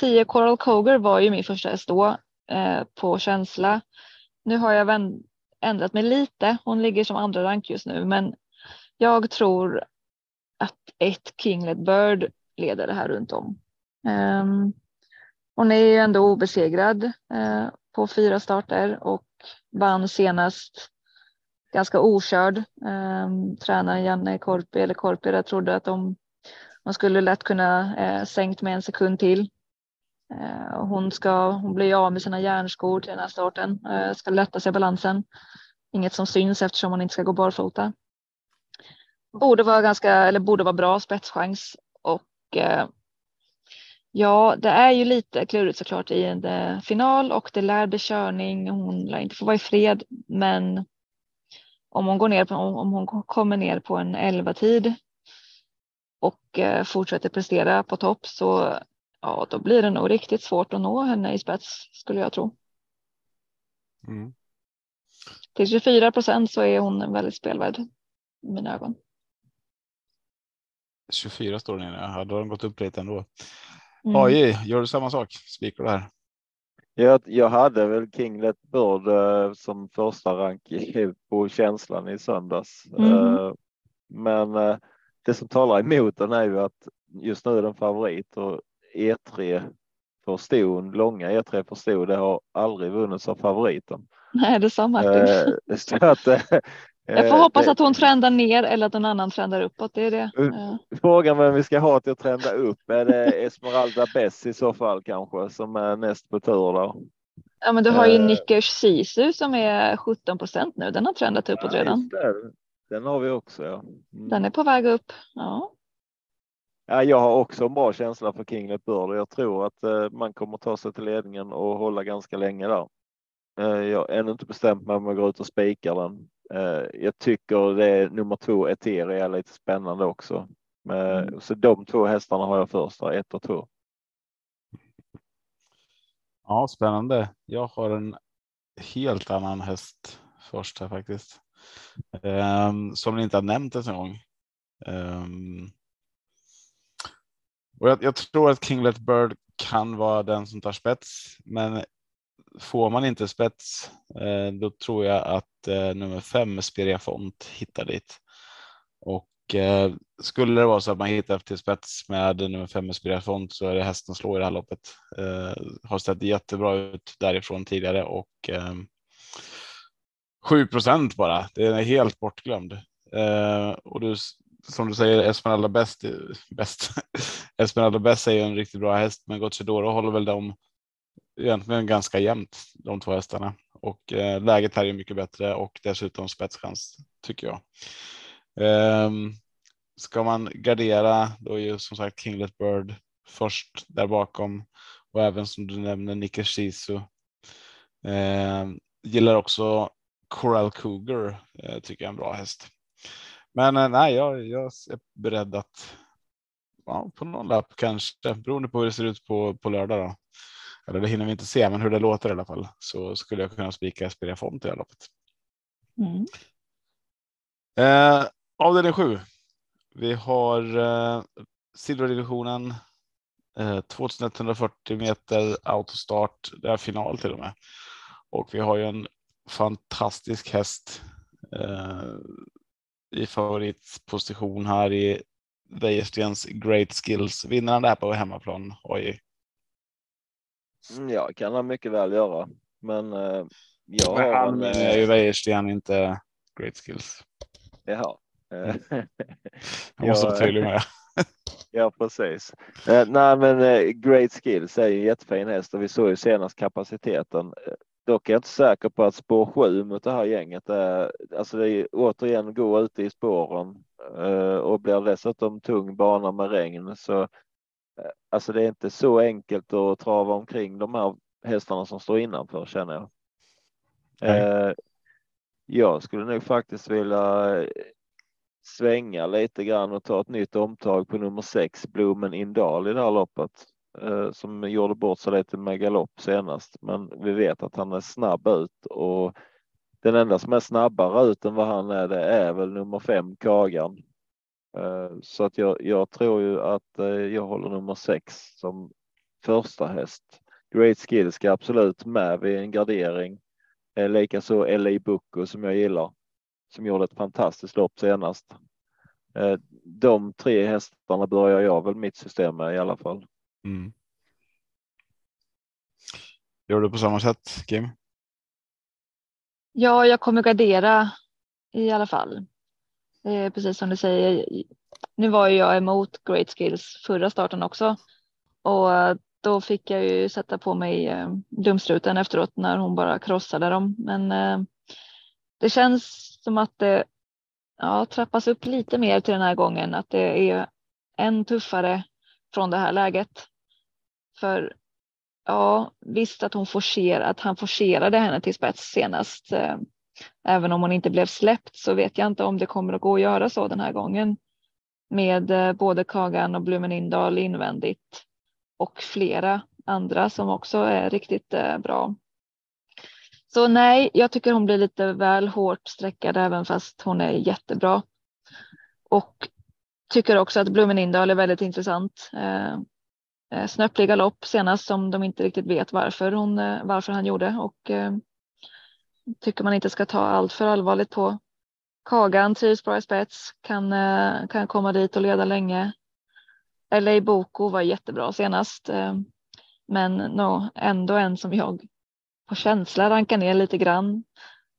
10 Coral Coger var ju min första häst då eh, på känsla. Nu har jag vänd, ändrat mig lite. Hon ligger som andra rank just nu, men jag tror att ett Kinglet Bird leder det här runt om. Um, hon är ju ändå obesegrad uh, på fyra starter och vann senast ganska okörd. Um, tränaren Janne Korpi eller Korpi där trodde att de, man skulle lätt kunna eh, sänkt med en sekund till. Eh, hon ska, hon blir av med sina järnskor till den här starten, ska lätta sig balansen. Inget som syns eftersom hon inte ska gå barfota. Borde vara ganska, eller borde vara bra spetschans och eh, Ja, det är ju lite klurigt såklart i en eh, final och det lär bli körning. Hon lär inte få vara i fred, men om hon går ner på, om hon kommer ner på en 11 tid och eh, fortsätter prestera på topp så ja, då blir det nog riktigt svårt att nå henne i spets skulle jag tro. Mm. Till 24 procent så är hon väldigt spelvärd i mina ögon. 24 står den inne. då har den gått upp lite ändå. Mm. AI, gör du samma sak? Spikar du här? Jag, jag hade väl Kinglet Bird eh, som första rank på känslan i söndags. Mm. Eh, men eh, det som talar emot den är ju att just nu är den favorit och E3 för ston, långa E3 för ston, det har aldrig vunnits av favoriten. Nej, det sa Martin. så att, jag får hoppas att hon trendar ner eller att någon annan trendar uppåt. Det är det. Frågan vem vi ska ha till att trenda upp. Är det Esmeralda Bess i så fall kanske som är näst på tur då? Ja, men du har ju uh, Nickers Sisu som är 17 procent nu. Den har trendat uppåt ja, redan. Den har vi också. Ja. Mm. Den är på väg upp. Ja. Ja, jag har också en bra känsla för Kinglet Bird och jag tror att man kommer ta sig till ledningen och hålla ganska länge där. Jag har ännu inte bestämt mig om jag går ut och spikar den. Uh, jag tycker det är nummer två Eteri är lite spännande också. Mm. Så de två hästarna har jag först, ett och två. Ja, spännande. Jag har en helt annan häst först här faktiskt. Um, som ni inte har nämnt ens en gång. Um, och jag, jag, tror att Kinglet Bird kan vara den som tar spets, men får man inte spets, eh, då tror jag att eh, nummer fem Spiria Font hittar dit. Och eh, skulle det vara så att man hittar till spets med nummer fem Spiria font så är det hästen att slå i det här loppet. Har sett jättebra ut därifrån tidigare och ehm, 7 procent bara. Det är helt bortglömd. Och du, som du säger, Esmeralda Best, Best, Esmeralda Best är ju en riktigt bra häst, men Gocciadoro håller väl dem egentligen ganska jämnt de två hästarna och eh, läget här är mycket bättre och dessutom spetschans tycker jag. Ehm, ska man gardera då är ju som sagt Kinglet Bird först där bakom och även som du nämner Nicker Shizu. Ehm, gillar också Coral Cougar eh, tycker jag är en bra häst. Men eh, nej, jag, jag är beredd att ja, på någon lapp kanske beroende på hur det ser ut på, på lördag. Då. Eller det hinner vi inte se, men hur det låter i alla fall så skulle jag kunna spika Aspiria Font i det här loppet. Mm. Eh, avdelning 7. Vi har eh, silverdivisionen. Eh, 2140 meter autostart. Det är final till och med. Och vi har ju en fantastisk häst eh, i favoritposition här i Wäjerstens Great Skills. Det här på hemmaplan? Oj. Mm, ja, kan han mycket väl göra. Men eh, jag Men han är ju Wäjersten, inte Great Skills. Jaha. Eh, Jag måste vara tydlig med. Ja, precis. Eh, nej, men eh, Great Skills är ju en jättefin häst och vi såg ju senast kapaciteten. Eh, Dock är jag inte säker på att spår 7 mot det här gänget är, alltså det är återigen gå ute i spåren eh, och blir dessutom tung bana med regn så eh, alltså det är inte så enkelt att trava omkring de här hästarna som står innanför känner jag. Nej. Eh, jag skulle nog faktiskt vilja eh, svänga lite grann och ta ett nytt omtag på nummer sex, Blomen Indal i det här loppet eh, som gjorde bort sig lite med galopp senast. Men vi vet att han är snabb ut och den enda som är snabbare ut än vad han är, det är väl nummer fem Kagan. Eh, så att jag, jag tror ju att eh, jag håller nummer sex som första häst. Great Skill ska absolut med vid en gardering. Eh, Likaså LA Bucco som jag gillar som gjorde ett fantastiskt lopp senast. De tre hästarna börjar jag väl mitt system med i alla fall. Mm. Gör du på samma sätt, Kim? Ja, jag kommer gardera i alla fall. Eh, precis som du säger. Nu var ju jag emot Great Skills förra starten också och då fick jag ju sätta på mig eh, dumstruten efteråt när hon bara krossade dem. Men eh, det känns som att det ja, trappas upp lite mer till den här gången, att det är än tuffare från det här läget. För ja, visst att hon forcer, att han forcerade henne till spets senast. Eh, Även om hon inte blev släppt så vet jag inte om det kommer att gå att göra så den här gången. Med eh, både Kagan och Blumenindal invändigt och flera andra som också är riktigt eh, bra. Så nej, jag tycker hon blir lite väl hårt sträckad även fast hon är jättebra. Och tycker också att Blumenindal är väldigt intressant. Eh, eh snöplig galopp senast som de inte riktigt vet varför, hon, varför han gjorde och tycker man inte ska ta allt för allvarligt på. Kagan trivs bra i spets, kan, eh, kan komma dit och leda länge. LA Boko var jättebra senast, eh, men no, ändå en som jag på känsla rankar ner lite grann.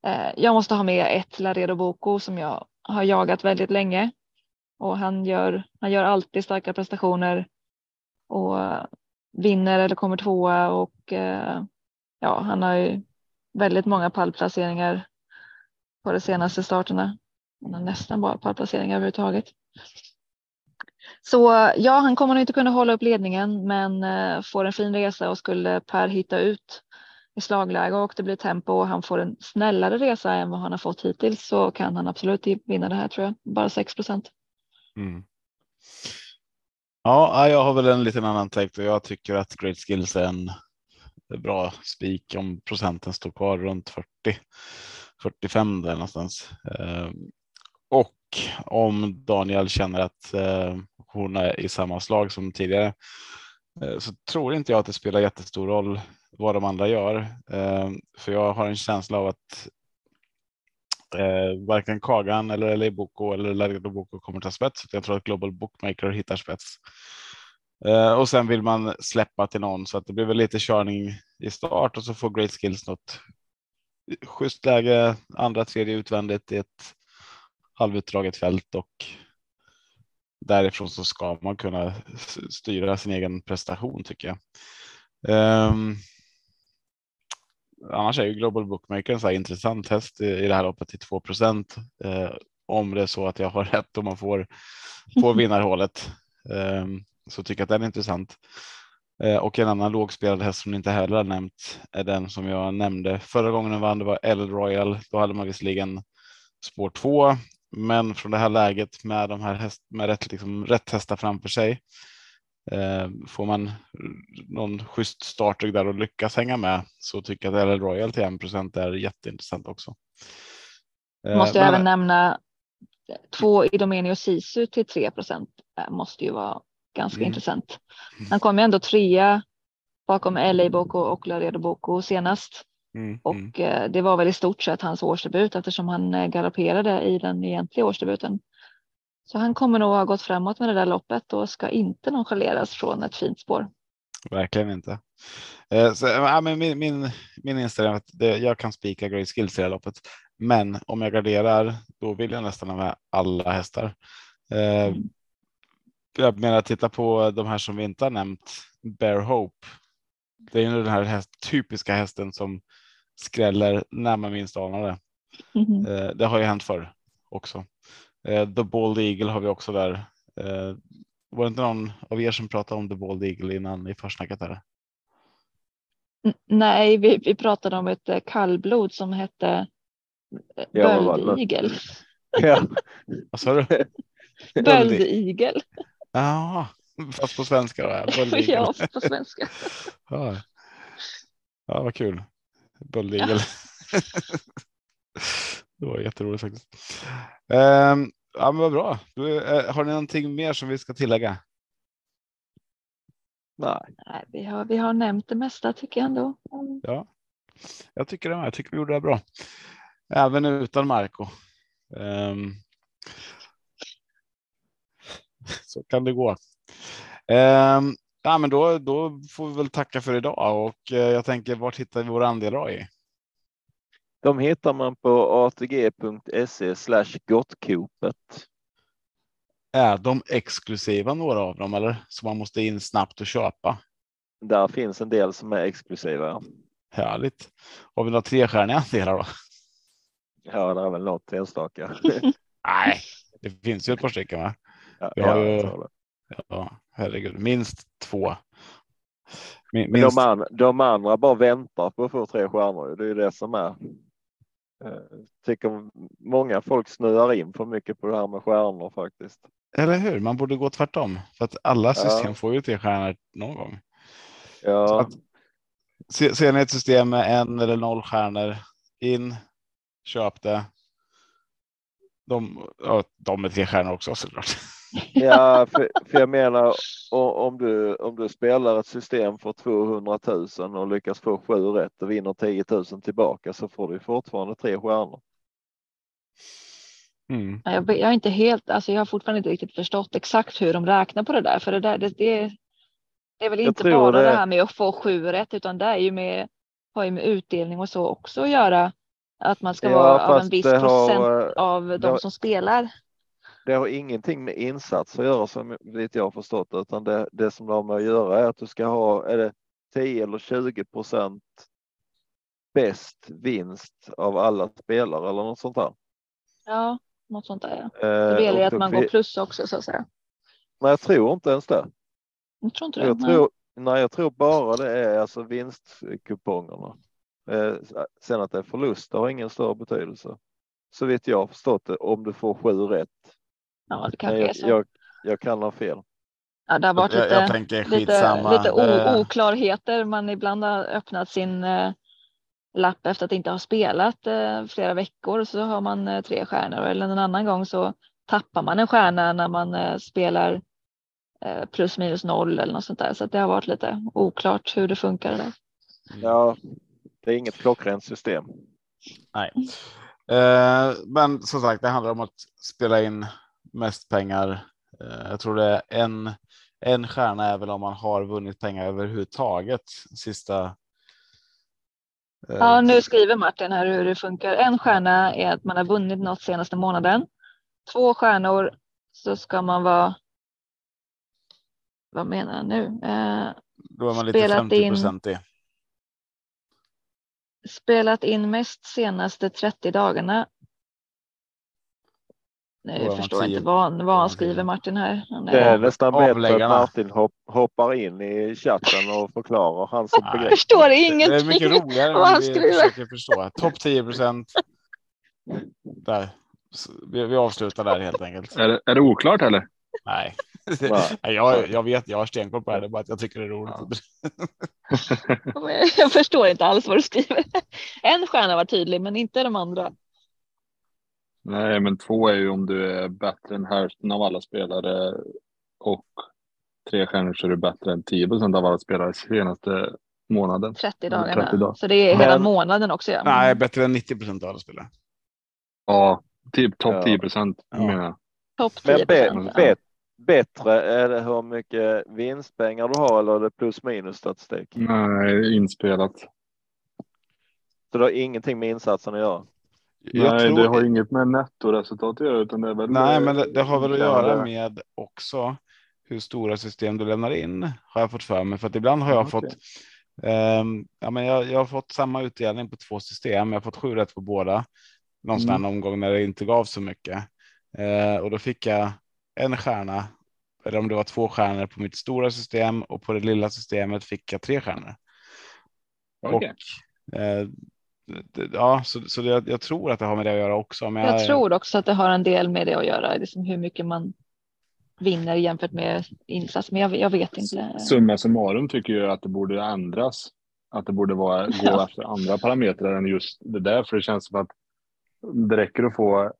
Eh, jag måste ha med ett Laredo Boko som jag har jagat väldigt länge och han gör, han gör alltid starka prestationer och vinner eller kommer tvåa och ja, han har ju väldigt många pallplaceringar på de senaste starterna. Han har nästan bara pallplaceringar överhuvudtaget. Så ja, han kommer nog inte kunna hålla upp ledningen, men eh, får en fin resa och skulle Per hitta ut i slagläge och det blir tempo och han får en snällare resa än vad han har fått hittills så kan han absolut vinna det här tror jag. Bara 6 procent. Mm. Ja, jag har väl en liten annan take och jag tycker att Great Skills är en bra spik om procenten står kvar runt 40. 45 där någonstans. Eh, och om Daniel känner att eh, hon är i samma slag som tidigare eh, så tror inte jag att det spelar jättestor roll vad de andra gör. För jag har en känsla av att eh, varken Kagan eller Leiboko eller Laredo Boko kommer ta spets. Jag tror att Global Bookmaker hittar spets. Eh, och sen vill man släppa till någon så att det blir väl lite körning i start och så får Great Skills något schysst läge, andra, tredje utvändigt i ett halvutdraget fält och därifrån så ska man kunna styra sin egen prestation tycker jag. Um, annars är ju Global Bookmaker en så här intressant häst i, i det här loppet till 2 procent. Eh, om det är så att jag har rätt och man får, får vinnarhålet eh, så tycker jag att den är intressant. Eh, och en annan lågspelad häst som ni inte heller har nämnt är den som jag nämnde förra gången den vann. Det var L Royal. Då hade man visserligen spår 2, men från det här läget med de här häst, med rätt, liksom, rätt hästar framför sig Eh, får man någon schysst starter där och lyckas hänga med så tycker jag att LL Royal till 1% är jätteintressant också. Eh, måste jag men... även nämna två Idomeni och Sisu till 3 procent måste ju vara ganska mm. intressant. Han kom ju ändå trea bakom LA Boko och Laredo Boko senast. Mm, och mm. det var väl i stort sett hans årsdebut eftersom han galopperade i den egentliga årsdebuten. Så han kommer nog ha gått framåt med det där loppet och ska inte nonchaleras från ett fint spår. Verkligen inte. Eh, så, ja, men min, min, min inställning är att det, jag kan spika Great Skills i det här loppet. Men om jag garderar, då vill jag nästan ha med alla hästar. Eh, Mm. Jag menar, titta på de här som vi inte har nämnt. Bear Hope. Det är ju den här häst, typiska hästen som skräller när man minst anar det. Mhm. Eh, det har ju hänt förr också. Eh, The Bald Eagle har vi också där. Eh, var det inte någon av er som pratade om The Bald Eagle innan i försnacket? Här? Nej, vi, vi pratade om ett eh, kallblod som hette böldigel. Ja, Vad sa du? Böldigel. Ja, fast på svenska. Då. Ja, på svenska. Ja. ja, vad kul. Bald Eagle. det var jätteroligt faktiskt. Um, ja, men vad bra. Du, eh, har ni någonting mer som vi ska tillägga? nej. Nej, vi, har, vi har nämnt det mesta tycker jag ändå. Mm. Ja, jag tycker det. med. Jag tycker vi gjorde det bra. Även utan Marco. Ehm, så kan det gå. Um, ja, men då, då får vi väl tacka för idag och eh, jag tänker vart hittar vi våra andelar i? De hittar man på atg.se slash gottkopet. Är de exklusiva några av dem eller som man måste in snabbt och köpa? Där finns en del som är exklusiva. Härligt. Har vi några trestjärniga andelar då? Ja, det är väl något enstaka. Nej, det finns ju ett par stycken va? Ja, ja, jag. Ja, herregud, minst två. Min- Minst, de, an, de andra bara väntar på att få tre stjärnor. Det är ju det som är. Eh, tycker många folk snöar in för mycket på det här med stjärnor faktiskt. eller hur? Man borde gå tvärtom för att alla system Ja. får ju tre stjärnor någon gång. Ja, att- Se- Ser ni ett system med en eller noll stjärnor in, köp det. De, ja, de med tre stjärnor också såklart. Ja för, för jag menar om du, om du spelar ett system för 200 000 och lyckas få sju rätt och vinner 10 000 tillbaka så får du fortfarande tre stjärnor. Mm. Ja, Jag, jag är inte helt, alltså jag har fortfarande inte riktigt förstått exakt hur de räknar på det där. För det där, det, det, det är väl inte bara det... det- här med att få sju rätt utan det är ju med, har ju med utdelning och så också att göra. Att man ska Ja, vara av en viss har, procent av de har- som spelar. Det har ingenting med insats att göra som jag har förstått det, utan det, det som det har med att göra är att du ska ha, är det 10 eller 20 procent bäst vinst av alla spelare eller något sånt där. Ja, något sånt där. Ja. Eh, Det gäller och att man vi- går plus också så att säga. Nej, jag tror inte ens det. Jag tror inte det. Jag tror, nej, jag tror bara det är alltså vinstkupongerna. Eh, sen att det är förlust det har ingen större betydelse. Så vitt jag har förstått det, om du får sju rätt. Ja, det kanske är jag, så. jag, jag kan ha fel. Ja, det har varit Jag, lite, jag tänker lite, skitsamma. lite o, Eh, oklarheter. Man ibland har öppnat sin eh, lapp efter att inte ha spelat eh, flera veckor så har man eh, tre stjärnor eller en annan gång så tappar man en stjärna när man eh, spelar eh, plus minus noll eller något sånt där. Så att det har varit lite oklart hur det funkar. Där. Ja, det är inget klockrent system. Nej. Eh, men som sagt, det handlar om att spela in mest pengar. Eh, jag tror det är en, en stjärna är väl om man har vunnit pengar överhuvudtaget sista. eh, Ja, nu skriver Martin här hur det funkar. En stjärna är att man har vunnit något senaste månaden. Två stjärnor så ska man vara. Vad menar han nu? Eh, Då är man lite spelat 50 in- procent i. spelat in mest senaste 30 dagarna. Man jag förstår 10 inte vad, han- vad man han 10. skriver Martin här. Han Det är nästan bättre att. Martin hopp, hoppar in i chatten och förklarar hans Nej. jag begrepp. förstår Det ingenting. är mycket roligare vad han om vi skriver. försöker förstå. Topp 10 procent. Där. Vi, vi avslutar där helt enkelt. Är det, är det oklart eller? Nej, Nej. Jag, jag vet, jag har stenkoll på det. Det är bara att jag tycker det är roligt. Ja. Jag förstår inte alls vad du skriver. En stjärna var tydlig, men inte de andra. Nej, men två är ju om du är bättre än hälften av alla spelare och tre stjärnor så är du bättre än 10 procent av alla spelare senaste månaden. 30 Mm, dagarna. 30 dagar. Så det är hela Men- månaden också. Ja. Nej, bättre än 90 procent av alla spelare. Ja, typ topp Ja. 10 procent Ja. menar jag. Topp Men 10 be, procent. bättre är det hur mycket vinstpengar du har eller är det plus minus statistik? Nej, inspelat. Så det har ingenting med insatsen att göra? Jag Nej, tror- det har inget med nettoresultat att göra utan det är väl. Nej, men det, det har väl att göra med också hur stora system du lämnar in har jag fått för mig. För att ibland har jag Okej. fått. ehm, ja, men jag, jag har fått samma utdelning på två system. Jag har fått sju rätt på båda. Någon Mm. omgång när det inte gav så mycket Eh, och då fick jag en stjärna. Eller om det var två stjärnor på mitt stora system och på det lilla systemet fick jag tre stjärnor. Okej. Och, eh, ja, så, så det, jag tror att det har med det att göra också. Men Jag tror också att det har en del med det att göra, liksom hur mycket man vinner jämfört med insats. Men jag, jag vet inte. Summa summarum tycker jag att det borde ändras. Att det borde vara, gå Ja. efter andra parametrar än just det där. För det känns som att det räcker att få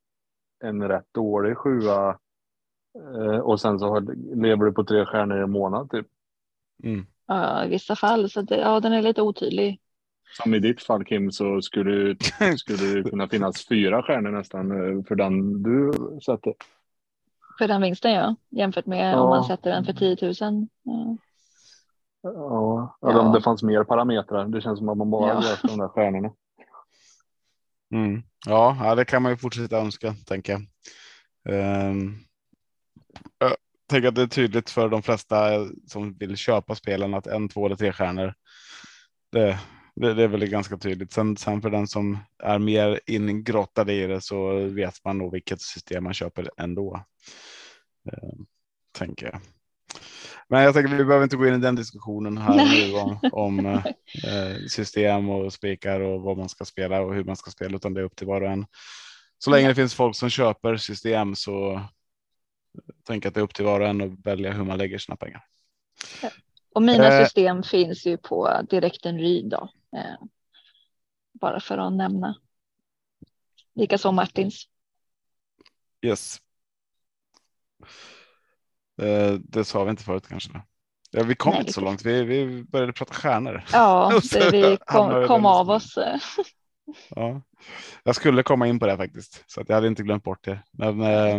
en rätt dålig sjua eh, och sen så lever du på tre stjärnor i en månad typ. Mm. Ja, I vissa fall så det, ja, den är lite otydlig. Som i ditt fall Kim så skulle, du- skulle det kunna finnas fyra stjärnor nästan eh, för den du sätter. För den vinsten ja, jämfört med Ja. om man sätter den för 10 000. Ja. Ja, eller Ja. om det fanns mer parametrar. Det känns som att man bara Ja. efter de där stjärnorna. Mm. Ja, ja, det kan man ju fortsätta önska, tänker jag. Um, jag tänker att det är tydligt för de flesta som vill köpa spelen att en, två eller tre stjärnor. Det, det, det är väl ganska tydligt. Sen, sen för den som är mer ingrottad i det så vet man nog vilket system man köper ändå. Um, tänker jag. Men jag tänker vi behöver inte gå in i den diskussionen här Nej. nu om, om eh, system och spikar och vad man ska spela och hur man ska spela, utan det är upp till var och en. Så länge det finns folk som köper system så tänker jag att det är upp till var och en att välja hur man lägger sina pengar. Och mina Eh. system finns ju på direkten Ryd då. Eh, bara för att nämna. Likaså Martins. Yes. Eh, det sa vi inte förut kanske. Ja, vi kom Nej, inte så långt. Vi, vi började prata stjärnor. Ja, det vi kom, kom av oss. Ja. Jag skulle komma in på det faktiskt, så att jag hade inte glömt bort det. Men eh,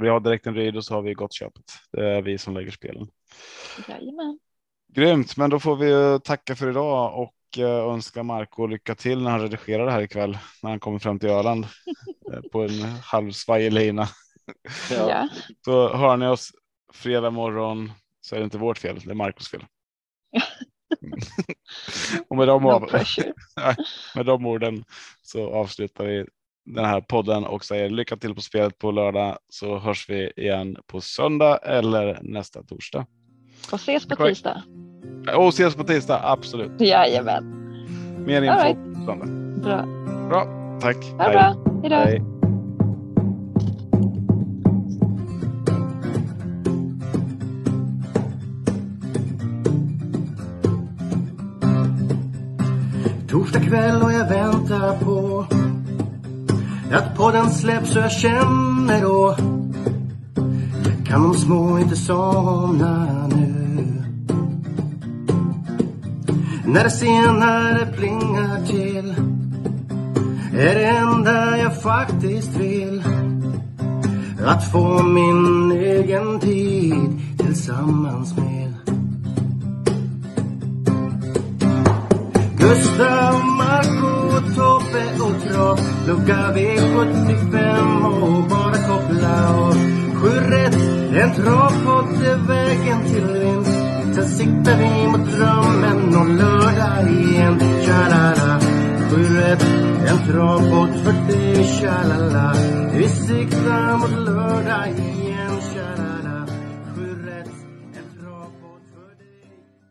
vi har direkt en ryd och så har vi gott köpet. Det är vi som lägger spelen. Jajamän. Grymt, men då får vi tacka för idag och eh, önska Marco lycka till när han redigerar det här ikväll när han kommer fram till Öland eh, på en halvsvajig lina. Ja. Så hör ni oss fredag morgon så är det inte vårt fel, det är Marcos fel. och med de, No av, med de orden så avslutar vi den här podden och säger lycka till på spelet på lördag så hörs vi igen på söndag eller nästa torsdag. Och ses på tisdag. Och ses på tisdag, absolut. Jajamän. Mer info right. Bra. Bra, tack. Ha det bra. Hej då. Hej. Torsdag kväll och jag väntar på att podden släpps så jag känner då kan de små inte somna nu. När det senare plingar till är det enda jag faktiskt vill. Att få min egen tid tillsammans med. Gustav, Marco, Tobbe och Trav Lucka V75 och bara koppla av. Sju rätt, en travpott är vägen till vinst. Sen siktar vi mot drömmen och lördag igen. Tja-la-la Sju rätt, en travpodd för dig Tja-la-la Vi siktar mot lördag igen.